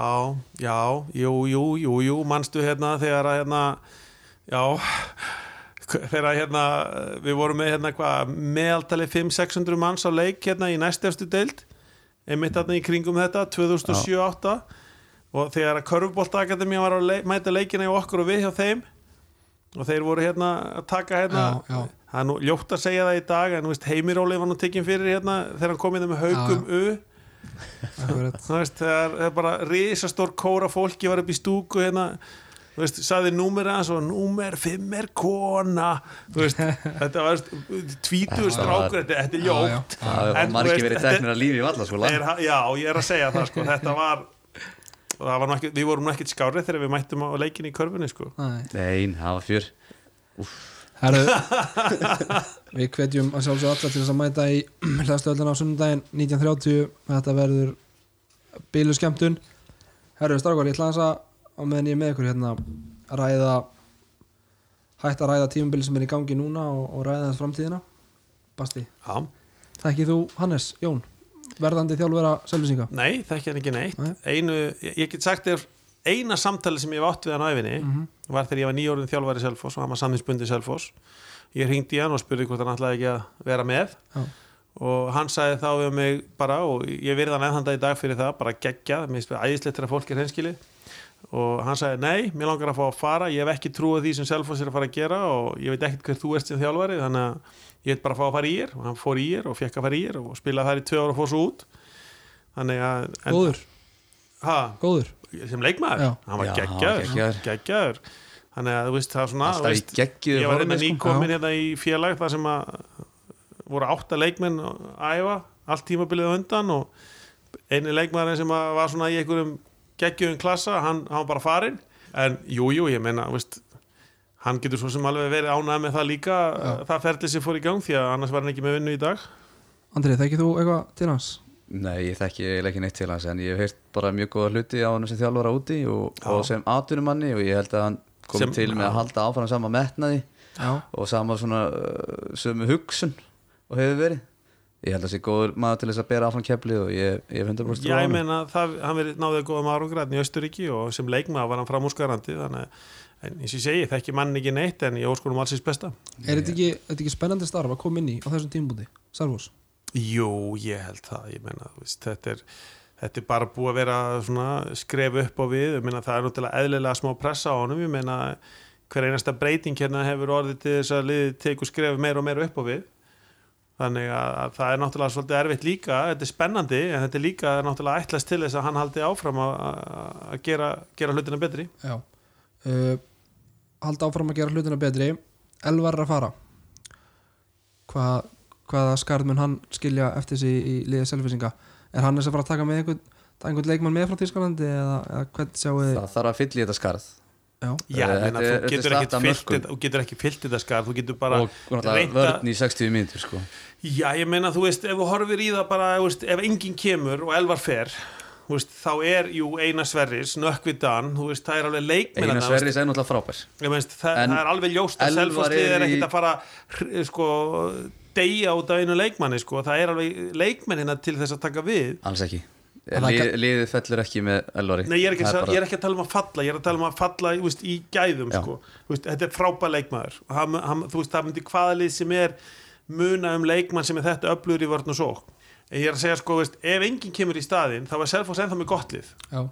já, jú, jú, jú, jú manstu hérna þegar að hérna já þegar hérna við vorum með hérna hvað meðaltali 500-600 manns á leik hérna í næstefstu deild einmitt þarna í kringum þetta 2007-08 og þegar að Körfubóltakademi var að leik, mæta leikina í okkur og við hjá þeim og þeir voru hérna að taka hérna Já, já. það er nú ljótt að segja það í dag en Heimiróli var nú tekinn fyrir hérna þegar hann kom inn með haugum U. Það er bara risastór kóra fólki var upp í stúku hérna þú veist, saði númer aðeins og númer 5 er kona. Þú veist, þetta var tvítugur Þetta var- strákur, þetta, þetta er ljótt. það var veist, verið teknir að lífi í vallaskóla er, já, ég er að segja það sko, þetta var og það var nú ekki, við vorum nú ekkert skárið þegar við mættum á leikin í körfunni sko. Nei. nein, það var fjör. Herru, við hvetjum að sjálfsög alla til þess að mæta í hlæðsluvöllina á sunnudaginn 1930 þetta verður bílu skemmtun Herru, strákar, ég ætla að á meðan ég er með ykkur hérna ræða hægt að ræða tímabili sem er í gangi núna og, og ræða þess framtíðina. Basti, já, þekkið þú Hannes, Jón? Verðandi þjálfvera selvisinga Nei, þekki hann ekki neitt. Nei. Einu, ég, ég get sagt þér eina samtali sem ég hef átt við hann æfinni Mhm. var þegar ég var nýjórðin þjálfari Selfoss og hann var samningsbundi Selfoss. Ég hringdi í hann og spurði hvort hann ætlaði ekki að vera með. Já. og hann sagði þá við mig bara og ég verði hann eðhanda í dag fyrir það bara gegja, mér finnst æðislegt þegar fólk er henskili og hann sagði nei, mér langar að fá að fara. Ég hef ekki trúið því sem Selfoss er að fara að gera og ég veit ekkert hver þú ert sem þjálfari þannig að ég veit bara að fá að fara í ér og hann fór í ér og fekk að fara í ér og spilaði þar í tvö ára og fór svo út. Þannig að en- góður, ha, góður. Sem leikmaður, Já. hann var geggjaður. geggjaður. geggjaður. Þannig að þú veist það er svona veist, ég var formi, sko. nýkomin hérna í félag þar sem að voru átta leikmenn að æfa allt tímabilið á undan og eini leikmaðurinn sem að var svona í einhverjum geggjöðum klassa, hann, hann var bara farinn. En jú, jú, ég meina veist, hann getur svo sem alveg verið ánægð með það líka, það ferli sem fór í gang því að annars var hann ekki með vinnu í dag. Andri, þekkið þú eitthvað til hans? Nei, ég þekki ekki neitt til hans en ég hef heyrt bara mjög góða hluti á hann sem þjálfara úti og, Já. og sem atvinnumanni og ég held að hann kom Sem- til með að halda áfram sama metnaði Já, og sama svona uh, sömu hugsun og hefur verið ég held að það sé góður maður til þess að bera áfram keflið og ég, ég hef 100% trú Já, ég meina, það, hann verið náðið góðum árangræðin í Östuríki og sem leikmaður var hann framúskarandi þannig að, en eins og ég segi, þekki mann ekki neitt en ég óskunum alls í besta. Er þetta ekki, þetta ekki spennandi starf að koma inn í á þessum tímbúti, Sarfos? Jú, ég held það, ég meina, þú veist, þetta er þetta er bara búið að vera svona skref upp á við, ég meina, það er náttúrulega eðlilega smá pressa á honum, ég meina hver einasta breyting hérna hefur orðið til þess að liðið tekur skref meira og meira upp á við þannig að, að það er náttúrulega svolítið erfitt líka, þetta er spennandi en þetta er líka náttúrulega ætlast til þess að hann haldi áfram að, gera, gera hlutina betri. Já. Uh, Halda áfram að gera hlutina betri. Elvar er að fara. Hvað, Hvaða skarð mun hann skilja eftir sig í liðið selvisinga Er hann þess að fara að taka með einhvern, einhvern leikmann með frá Tískalandi eða, eða hvern sjáu þið? Það þarf að fylla í þetta skarð Já, Já, Eh, ég meina, þetta þú getur þetta- þú getur ekki fyllt þetta skar, þú getur bara vörn í 60 mínútur sko. Já, ég meina, þú veist, ef þú horfir í það bara, þú veist, ef enginn kemur og elvar fer, þú veist, þá er, jú, eina sverris, nökkvi dan, þú veist, það er alveg leikmenn Einar Sverris er náttúrulega frábær. Ég veist, það, það er alveg ljóst að Elfar selfostlið er ekkit í- að fara hr- sko, deyja út af einu leikmanni sko. það er alveg leikmennina til þess að taka við. Alls ekki Það Lið, liðið fellur ekki með Elvari. Nei, ég er, að, bara- ég er ekki að tala um að falla ég er að tala um að falla þú veist, í gæðum sko. Þú veist, þetta er frábær leikmaður. Og hann, hann, þú veist, það myndi hvaða lið sem er muna um leikmann sem er þetta öflugur í vörn og svo en ég er að segja, sko, þú veist, ef enginn kemur í staðinn þá er Selfoss ennþá með gott lið. Já,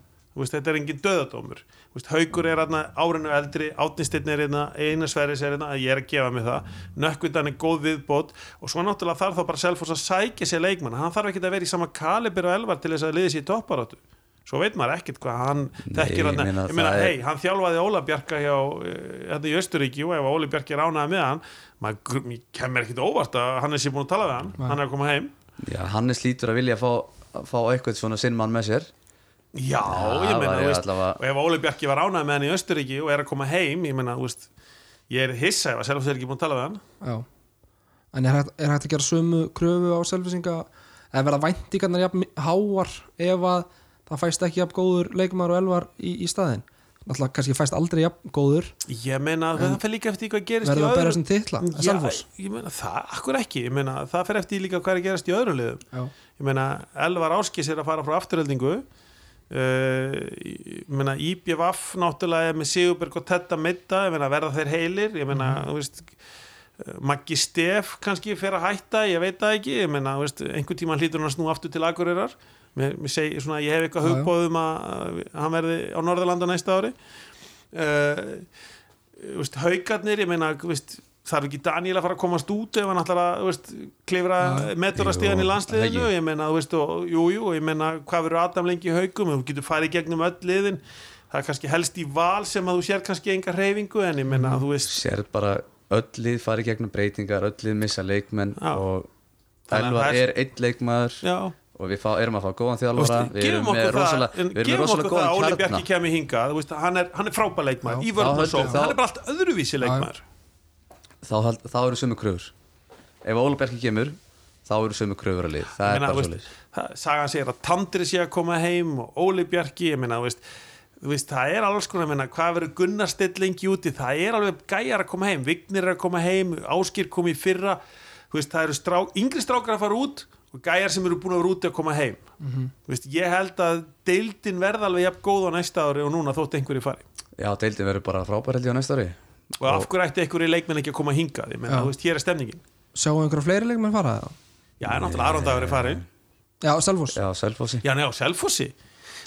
veist, þetta er engin döðadómur Þú veist, haugur er hérna árinu eldri átnistinn er hérna, eina sveris er hérna ég er að gefa mig það, nökkvindan er góð viðbót. Og svo náttúrulega þarf þá bara Selfoss að sækja sér leikmann, hann þarf ekki að vera í sama kalibir og elvar til þess að liði sér í topparáttu svo veit maður ekkert hvað hann þekkir ég hann, meina, ég meina, er- hei, hann þjálfaði Óla Bjarka hjá eh, hérna í Östuríki og ef Óli Bjarki er ánæði með hann maður kemur ekkert óvart að hann er sér búin að tala við hann, Nei. hann er að koma heim. Já, Hannes lítur að vilja fá, fá eitthvað svona sinnmann með sér Já, ég meina, allavega- og ef Óli Bjarki var ánægð með hann í Östuríki og er að koma heim, ég meina, veist, ég er hissa ef að Selfoss er ekki búin að tala við hann. já. En er hægt, er hægt að gera sömu kröfu á selvisinga eða verða væntingarnar jafn háar ef að það fæst ekki jafn góður leikmaður og elvar í, í staðinn? Náttúrulega kannski fæst aldrei jafn góður Ég meina, það fyrir líka eftir hvað gerist verður í að bera öðrum. sem titla að Já, Selfoss? ég meina, það, akkur ekki, ég meina, það fyrir eftir líka hvað er að gerast í öðrum uh, meina, IBVF náttúrulega með Sigurberg og Tetta Mitta, ég meina, verða þeir heilir, ég meina, þú veist, eh, Maggi Stef kannski fer að hætta, ég veit það ekki. Ég meina, þú veist, einhver tíma hlýtur hann að snú aftur til Akureyrar. Mér, mér segi, svona, ég hef eitthvað hugbóðum að hann verði á Norðurlanda næsta ári. Uh, veist, haugarnir, ég meina þú veist, þarf ekki Daniel að fara að komast út ef hann ætlar að klifra meturastíðan í landsliðinu? ég meina, þú veist, og, jú, jú, ég meina hvað verður Adam lengi í haugum, þú getur farið gegnum öll liðin, það er kannski helst í val sem að þú sér kannski enga hreyfingu en ég meina, Mhm. þú veist, sér bara öll lið fari gegnum breytingar öll lið missa leikmenn Já. og Elvar er- einn leikmaður já. og við fá, erum að fá góðan þjálfara. við erum með rosalega, erum með gefum okkur það að Óli góðan Bjarki hingað, þú veist, hann er, er Já. í þá- hann er bara allt öðruvísi leikmaður þá, þá eru sömu kröfur. Ef Óla Bjarki kemur þá eru sömu kröfur að lið. Það Ég er meina, bara þú svo veist, það- sagan segir að Tandri sé að koma heim og Óli Bjarki, ég meina, þú veist þú veist, það er alls konar, ég meina, hvað verður Gunnar Stillingi úti, það er alveg gæjar að koma heim, Vignir er að koma heim, Áskir kom í fyrra þú veist, það eru strá, yngri strákar að fara út og gæjar sem eru búin að vera úti að koma heim. Mhm. Þú veist, ég held að deildin verða alveg jafn góð á næsta ári og núna þótt einhverju fari Já, deildin verður bara frábær held ég á næsta ári og af hverju ætti einhverju leikmenn ekki að koma hingað ég meina, Já. þú veist, hér er stemningin Sjáum einhverja fleiri leikmenn fara það? já, er náttúrulega Aron Dagur er farin Já, Selfoss Já, Selfossi já, neða, Selfossi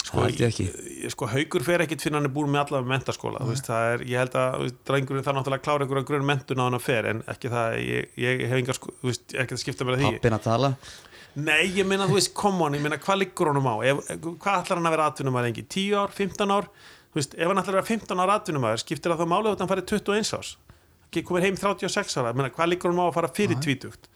sko, Það sko, haugur fer ekkit fyrir hann er búin með allavega mentaskóla þú veist, það er, ég held að þú veist, drengurinn þarf náttúrulega að klára einhverja grunn mentun á hann að fer en ekki það, ég, ég hef engar sko, þú veist, ekki að skipta að því Pappin að tala Nei, ég meina, þú veist, come on, ég meina, hvað liggur honum á? Ef, hvað ætlar hann að vera atvinnumæður lengi? 10 ár, 15 ár? Þú veist, ef hann ætlar að vera 15 ár atvinnumæður, skiptir það þá málið að hann farið 21 árs? Ekki komið heim 36 ára, ég meina, hvað liggur honum á að fara fyrir tvítugt?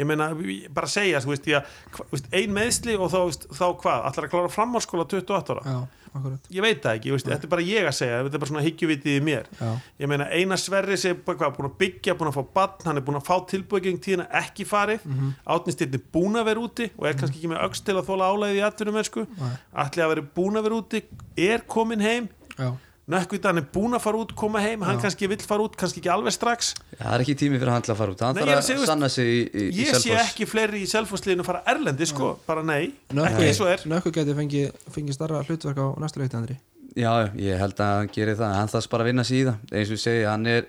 Ég meina, bara segja, þú veist, ég, veist, ein meðsli og þá, veist, þá hvað? Ætlar að klára framháskóla 28 ára? Já, Ég veit það ekki, þetta er bara ég að segja, þetta er bara svona hyggjuvitið í mér. Já, Ég meina, eina sverri sem er búin að byggja, búin að fá bann, hann er búin að fá tilbúið gegn tíðina ekki farið, mm -hmm. átnistirni búin að vera úti og er kannski ekki með öxt til að þóla álæðið í atvinnum allir að vera búin að vera úti, er komin heim, já, nökkvitan er búin að fara út, koma heim, hann Já. kannski vill fara út, kannski ekki alveg strax. Já, það er ekki tími fyrir hann til að fara út Hann Nei, ég þarf er að sanna sig í, í, í Ég sé ekki fleiri í selfhúsliðinu fara erlendi, sko, bara nei, Nökkvi, ekki eins og er. Nökkvi geti fengið fengi starra hlutverk á næstu leikti, Andri Já, ég held að hann gerir það Hann þarf bara að vinna sig í það Eins og ég segi, hann er,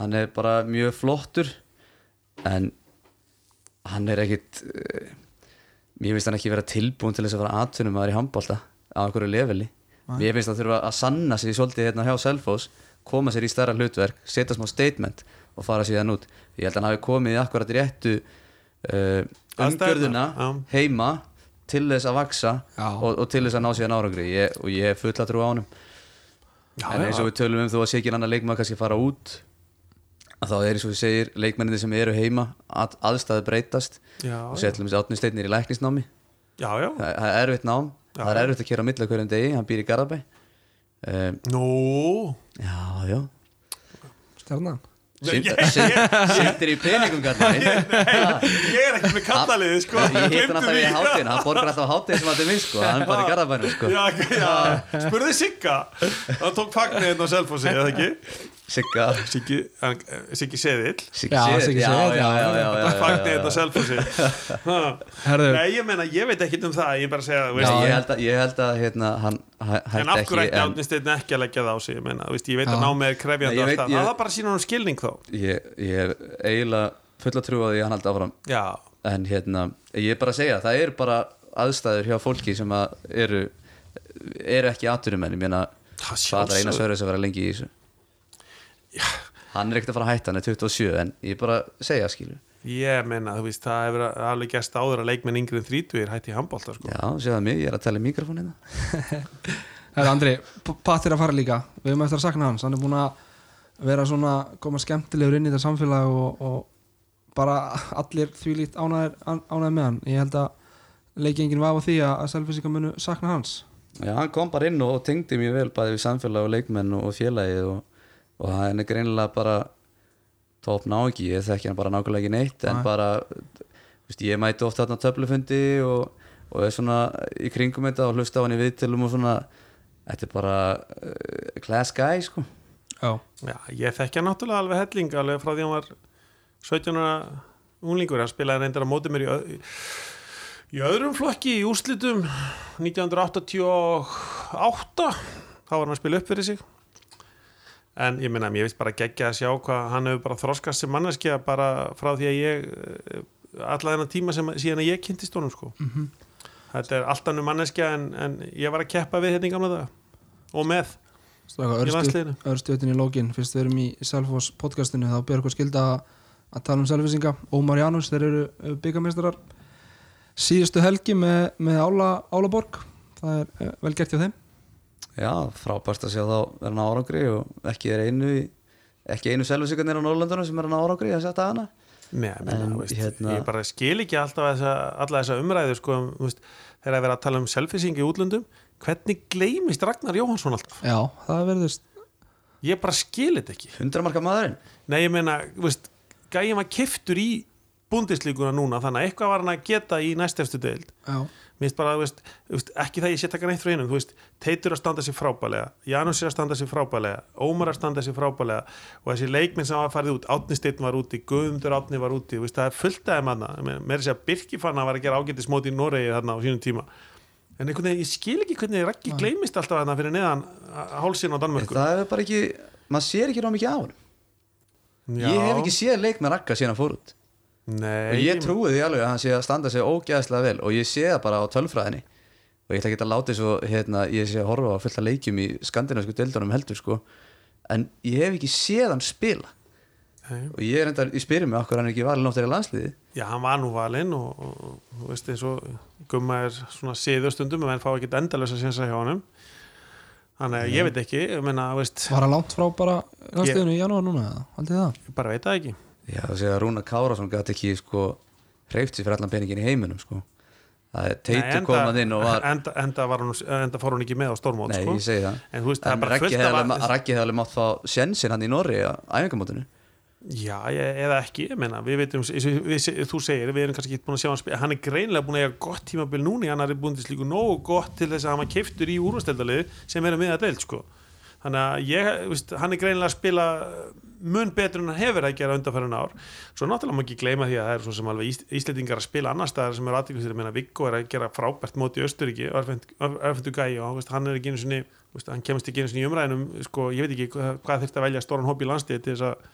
hann er bara mjög flottur En hann er ekkit uh, Mér finnst hann ekki vera tilbúin til þess að vera atvinnum að vera í handbólta á einhverju leveli Mér finnst að þurfa að sanna sig svolítið hérna hjá Selfoss koma sér í stærra hlutverk, setja smá statement og fara síðan út. Ég held að hann hafi komið í akkurat réttu uh, umgjörðuna heima til þess að vaksa og, og til þess að ná síðan árangri. Ég, og ég hef fulla trú á honum. Já, en eins og við tölum um þó að sé ekki annar leikmaður kannski fara út að þá er eins og við segir leikmenninni sem eru heima að, aðstæði breytast. Já, og setjum við átni steinir í læknisnámi. Já, já, það er erfitt nám, Já, það er erfitt að kera á milli hverjum degi, hann býr í Garabæ um, nú, já, já. Stjarnan. Sittir í peningum ég er ekki með kallaliði, sko, Ég hitt hann alltaf í hátíðin, hann borgar alltaf hátíðin sem hann er minn sko, hann er bara í Garabænum sko. Spurði Sigga. Hann tók fagnir hérna á ekki Sigga. Siggi, Siggi Seðill. Siggi Já, Siggi já, já, já, já, já, já, já, fagnir já. á Selfossi. Ha. Herðu, Nei, ég meina, ég veit ekkit um það ég bara að segja, veist, ég held að, ég held að hérna, hann hæ- en hætti af ekki hverju ætti en Átni Steinn ekki að leggja það á sig ég meina, þú veist, ég veit Já. að námið er krefjandi Nei, ég og veit- allt það, er bara að sína hann skilning þá ég, ég er eiginlega fulla trú á því að hann haldi áfram. Já, en hérna, ég er bara að segja það er bara aðstæður hjá fólki sem að eru, eru ekki atvinnumenn, ég meina það er eina sörður sem vera lengi í þessu hann er ekkert að fara að hætta, hann er 27 en ég er bara að segja skilu Ég meina, þú veist, það hefur alveg gæst áður að leikmenn yngri en 30 hætti í handbólta, sko. Já, séða mig, ég er að tala í mikrofónina herðu Andri P- Patti er að fara líka. Við höfum eftir að sakna hans. Hann er búin að vera svona koma skemmtilegur inn í þetta samfélag og, og bara allir því líkt ánæðir, ánæðir með hann. Ég held að leiki enginn vafa á því að, að selfisingar munu sakna hans. Já, hann kom bara inn og tengdi mjög vel bæði við samfélag og leikmenn og, og félagið og, og hann er greinilega bara top ná ekki, ég þekki hann bara nákvæmlega ekki neitt en Nei. bara, þú veist, ég mæti ofta þarna á töflufundi og, og er svona í kringum þetta og hlusta á hann í viðtilum og svona þetta er bara uh, class guy sko. Já, Já, ég þekkja náttúrulega alveg helling alveg frá því hann var 17 ára unglingur, hann spilaði reyndir að móti mér í, öð, í öðrum flokki í úrslitum 1988 þá var hann að spila upp fyrir sig en ég meina, ég veist bara geggja að sjá hvað hann hefur bara þroskast sem manneskja bara frá því að ég eh, alla þennan tíma sem síðan að ég kynntist honum sko. Þetta er allt annum manneskja en, en ég var að keppa við hérna í gamla dag og með. Örstjötin í lókin Fyrst við erum í Selfoss podcastinu þá ber okkur skilda að, tala um selfisinga Ómar Janus, þeir eru byggamestrar síðustu helgi með, með Ála, Álaborg. Það er eh, vel gert hjá þeim já, frábært að sjá þá vera hann árangri og ekki er einu ekki einu selvisikarnir á Norrlandunum sem er hann árangri að setja hana. Meina, En, veist, hérna- ég bara skil ekki alltaf þessa, alla þessa umræðu sko, um, þegar að vera að tala um selfising í útlöndum hvernig gleymist Ragnar Jóhansson alltaf? Já, það verðist ég bara skil þetta ekki. 100 marka maðurinn. Nei, ég meina, veist, gæjum að kiftur í búndislíkuna núna þannig að eitthvað var hann að geta í næstefstu deild. Já, Mér finnst bara, veist, veist, ekki það ég sé taka neitt frá hinnum, þú veist, Teitur að standa sér frábælega, Janus er að standa sér frábælega, Ómar að standa sér frábælega og þessi leikminn sem var farið út, Átni Steinn var úti, Guðmundur Átni var úti, veist, það er fullt aðeim aðna, mér er að segja Birkifanna var að gera ágættis móti í Noregi þarna á sínum tíma, en einhvern veginn, ég skil ekki hvernig Raggi gleymist alltaf þarna fyrir neðan hálsinn á Danmörku. það er bara ekki, maður sér ekki Nei, og ég trúi því alveg að hann sé að standa sig ógeðslega vel og ég sé það bara á tölfræðinni. Og ég ætla ekki að láta svo hérna, ég sé að horfa á fullt að leikjum í skandinavísku deildunum heldur sko. En ég hef ekki séð hann spila. Nei. og ég er enda, ég spyrir mig okkur hann er ekki valin óttir í landsliði Já, hann var nú valinn og, og, og þú veist eins og gumma er svona siður stundum en fá ekki endalösa sénsa hjá honum. Þannig að ég veit ekki ég meina, þú veist, var hann langt frá bara landsliðinu í janúar núna, þið það? ég bara veit það ekki Já, það sé að Rúna Kárásson gæti ekki sko hreift sér fyrir allan peningin í heiminum sko það er teitur komað inn og var enda, enda, var hún, enda fór hún ekki með á stormót Nei, sko. ég segi það en þú veist, En er fullt hefði af alveg- mátt fá sjensin hann í Norri á æfingamótinu já, ég, eða ekki, ég meina, við veitum þú segir, við erum kannski ekki búin að sjá hann spila hann er greinlega búin að eiga gott tímabil núni hann er búin til slíku nógu gott til þess að hann var keiftur í úrvasteldalið sem verður með að deild sko. þannig að ég, veist, hann er greinlega að spila mun betur en hann hefur að gera undanfærin ár. Svo náttúrulega má ekki gleyma því að það er svo sem alveg Ís- Íslendingar að spila annar staðar sem er aðtíklisir að meina Viggo er að gera frábært móti í Östuríki örfendu gæi og veist, hann er ekki einu sinni veist, hann kemst ekki einu sinni í umræðinum sko, ég veit ekki hvað, þurfti að velja stóran hóp í landstíð til þess að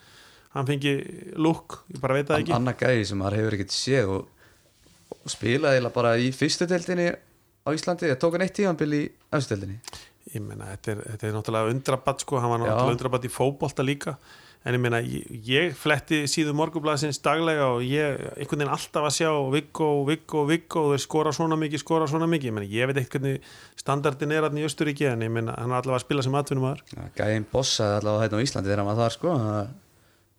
hann fengi lúk, ég bara veit það ekki. annar gæði sem maður hefur ekkert séð og, og spilaði bara í fyrstu deildinni á Íslandi. Ég tók hann eitt tímanbil í östu deildinni. Ég meina, þetta er, þetta er náttúrulega undrabatt sko, hann var náttúrulega undrabatt í fótbolta líka en ég meina, ég, ég fletti síðu morgublaðsins daglega og ég einhvern veginn alltaf að sjá Viggo, Viggo, Viggo og þeir skora svona mikið, skora svona mikið. Ég meina, ég veit ekkert hvernig standardin er hann í Östuríki en ég meina, hann er allavega að spila sem atvinnum aður Já, gæðin bossaði allavega hérna á Íslandi þegar hann var þar sko.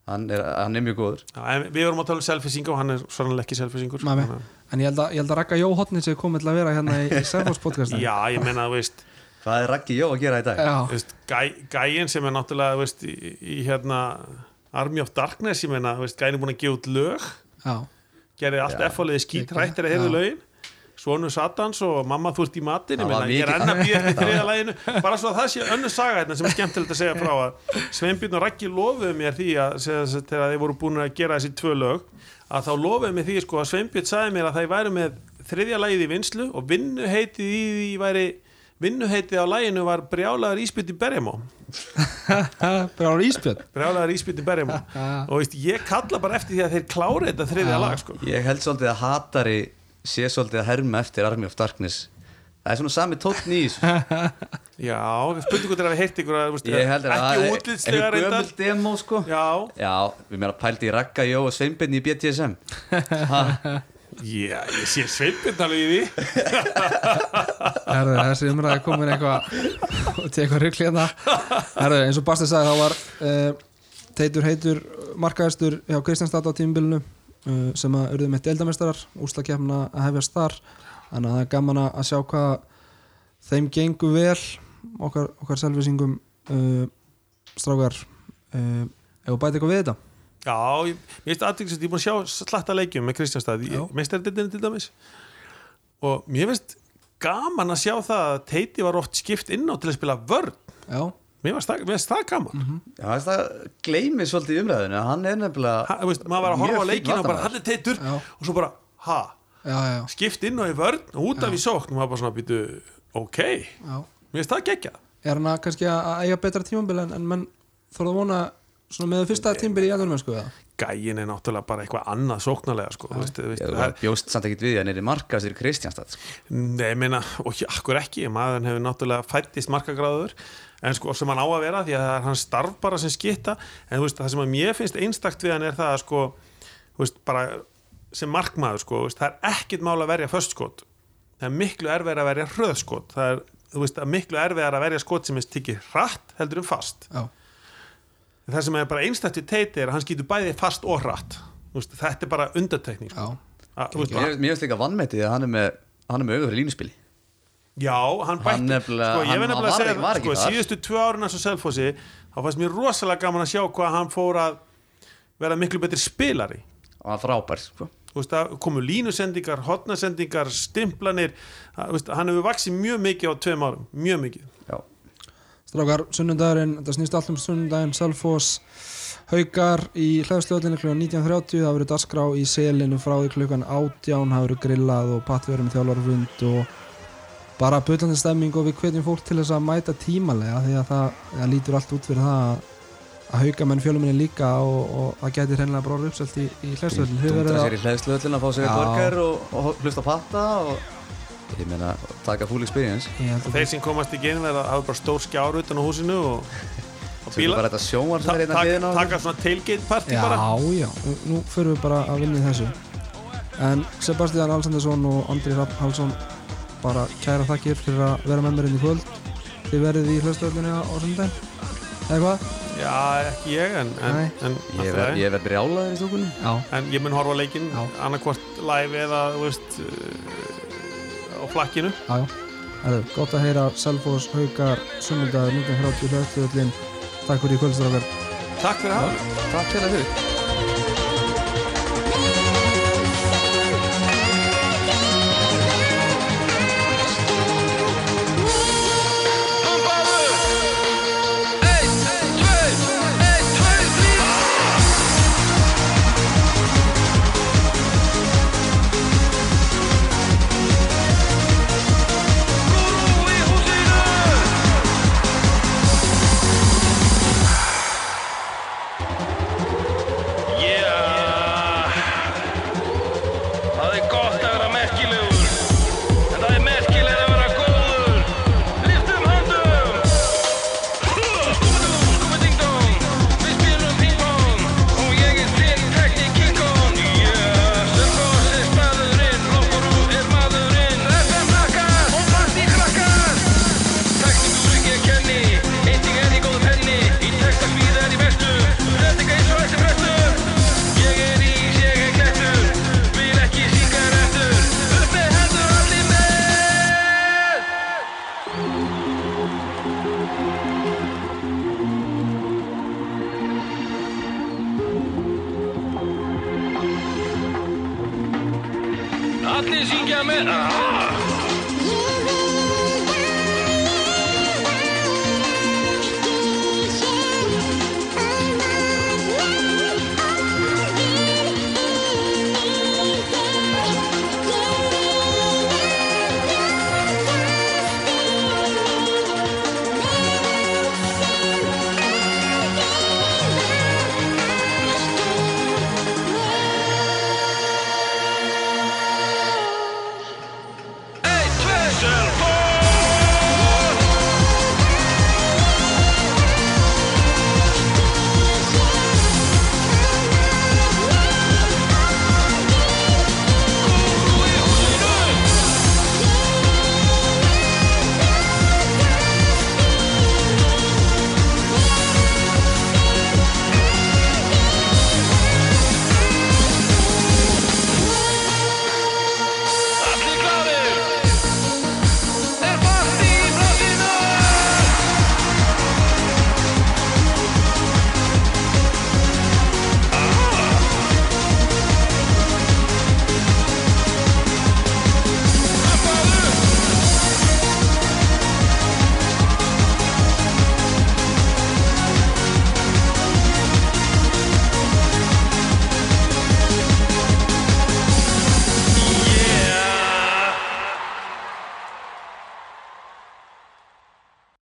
Hann er, hann er mjög góður. Við vorum að tala um selfisinga og hann er sannlega ekki selfisingur nei. en ég held að, ég held að Ragga Jó Hotni sé komið til að vera hérna í, í Selfos podcastinu já, ég meina, þú veist hvað er Raggi Jó að gera í dag? veist, gæ, gæin sem er náttúrulega veist, í, í hérna Army of Darkness, ég meina, gæin er búin að gefa út lög. Já, gerði allt. F-fóliði skítrættir að heyrðu lögin. Svonu Satans og mamma þú ert í matin ég, meina, ég er mikið- enn að býja eftir þriða læginu bara svo að það sé önnu saga hérna sem er skemmtilegt að segja frá að Sveinbjörn og Raggi lofuðu mér því að þegar þeir voru búin að gera þessi tvö lög að þá lofuðu mér því sko að Sveinbjörn sagði mér að það væri með þriðja lægið í vinslu og vinnuheitið í því væri vinnuheitið á læginu var brjálaður íspjöld í Berjamó á Ísbjörn? Brjálaður íspjöld í Berjamó og veist, ég kalla bara eftir því að þeir klári þetta þriðja Já. lag sko. ég held svolítið að hatari sé svolítið að herma eftir Army of Darkness. Það er svona sami tótt í þessu. Já, spurningu til að við heirt ykkur að ég held að það er reyndar. gömul demo sko. Já, já, við meira pældi í Ragga Jó og Sveinbjörn í BTSM ha, já, ég sé sveipin alveg í því. Herðu, þessi umræði komin eitthvað til eitthvað ryggli hérna. Herðu, eins og Basti sagði þá var uh, Teitur heitur markaðistur hjá Kristjánstad á tímubilinu uh, sem að urðu með deildamestarar úslakefna að hefjast þar. Þannig að það er gaman að sjá hvað þeim gengur vel okkar, okkar selvisingum uh, strákar. Uh, ef bæti eitthvað við þetta Já, ég veist aðtryggst ég er búin að sjá slatta leikjum með Kristjánstad Já. meistardildinu til dæmis. Og mér finnst gaman að sjá það að Teiti var oft skipt inn á til að spila vörn. Já, mér finnst það, gaman. Mm já, þess það gleymið svolítið í umræðinu hann er nefnilega veist, maður var að horfa á leikinu og bara hann er Teitur. Já. og svo bara, ha, já, já, skipt inn á í vörn og út af í sókn. Og maður bara svona býtu, ok. Já. mér finnst það gekkja Er hann að kannski að eiga betra tímabil en, en menn þarf að vona svona með fyrsta tímabil í aðunum sko eða? gæin er náttúrulega bara eitthvað annað sóknarlega sko, þú veist, veist, Já, það er- bjóst samt ekkert við að hann er í markastur í Kristjánstad sko. Nei, ég meina, og akkur ekki maður hefur náttúrulega fættist markagráður en sko, sem hann á að vera því að það er hann starf bara sem skitta en þú veist, það sem að mér finnst einstakt við hann er það að sko, þú veist, bara sem markmaður, sko, þú veist, það er ekkit mál að verja föstskot það er miklu erfið að verja það er, veist, það er miklu erfið að verja skot sem er tikið hratt heldur um fast Já, það sem er bara einstakt við teiti er að hann skýtur bæði fast og hratt. Veist, þetta er bara undartekning sko. Að, mér finnst líka vannmetið að hann er með hann er með auðvitað línuspili Já, hann bætti Hann nefnilega- sko, ég hann veit nefnilega var að segja sko, síðustu tvö árin eins og Selfossi þá fannst mér rosalega gaman að sjá hvað hann fór að vera miklu betri spilari. Það var frábær sko. Komu línusendingar, hotnasendingar, stimplanir. Hann hefur vaksið mjög mikið á tveim árum, mjög mikið. Já, Strákar, sunnundagurinn, þetta snýst allt um sunnundaginn, Selfoss, Haukar í hlæðstöðlinni kl. 19.30, það verður dasgrá í selinu frá því klukkan 18, það verður grillað og pattverðum þjálfarfund og bara butlandi stemming og við hvetjum fólk til þess að mæta tímalega því að það, það lítur allt út fyrir það að, að haukamenn fjöluminni líka og, og það geti hreinlega orðið uppselt í, í dundra verður sér í hlæðsluöllin að fá sér eitt borgar og, og hlusta patta og ég meina, taka full experience. Að Þeir sem komast ekki inn verða að hafa bara stór skjár utan á húsinu og, og er bara þetta sjónvar sem Ta er hérna taka, hliðina á taka svona tailgate party Já, bara. já, nú- nú förum við bara að vinna í þessu. En Sebastian Alsandarsson og Andri Rapp Hálsson bara kæra þakkir fyrir að vera með mér inn í kvöld. Þið verðið í hlustöðlinni á sundaginn Eða hvað? Já, ekki ég en, en, en, Ég í verð verð brjálaður í stúkunni. Já, en ég mun horfa Já. annarkvort live eða þú veist, uh, á flakkinu. Já, já. Herðu, Gott að heyra Selfoss, Haukar, Sunnudagur, 1930 hlustöðlin Takk fyrir í kvöldstrákar Takk fyrir að hafa Takk fyrir fyrir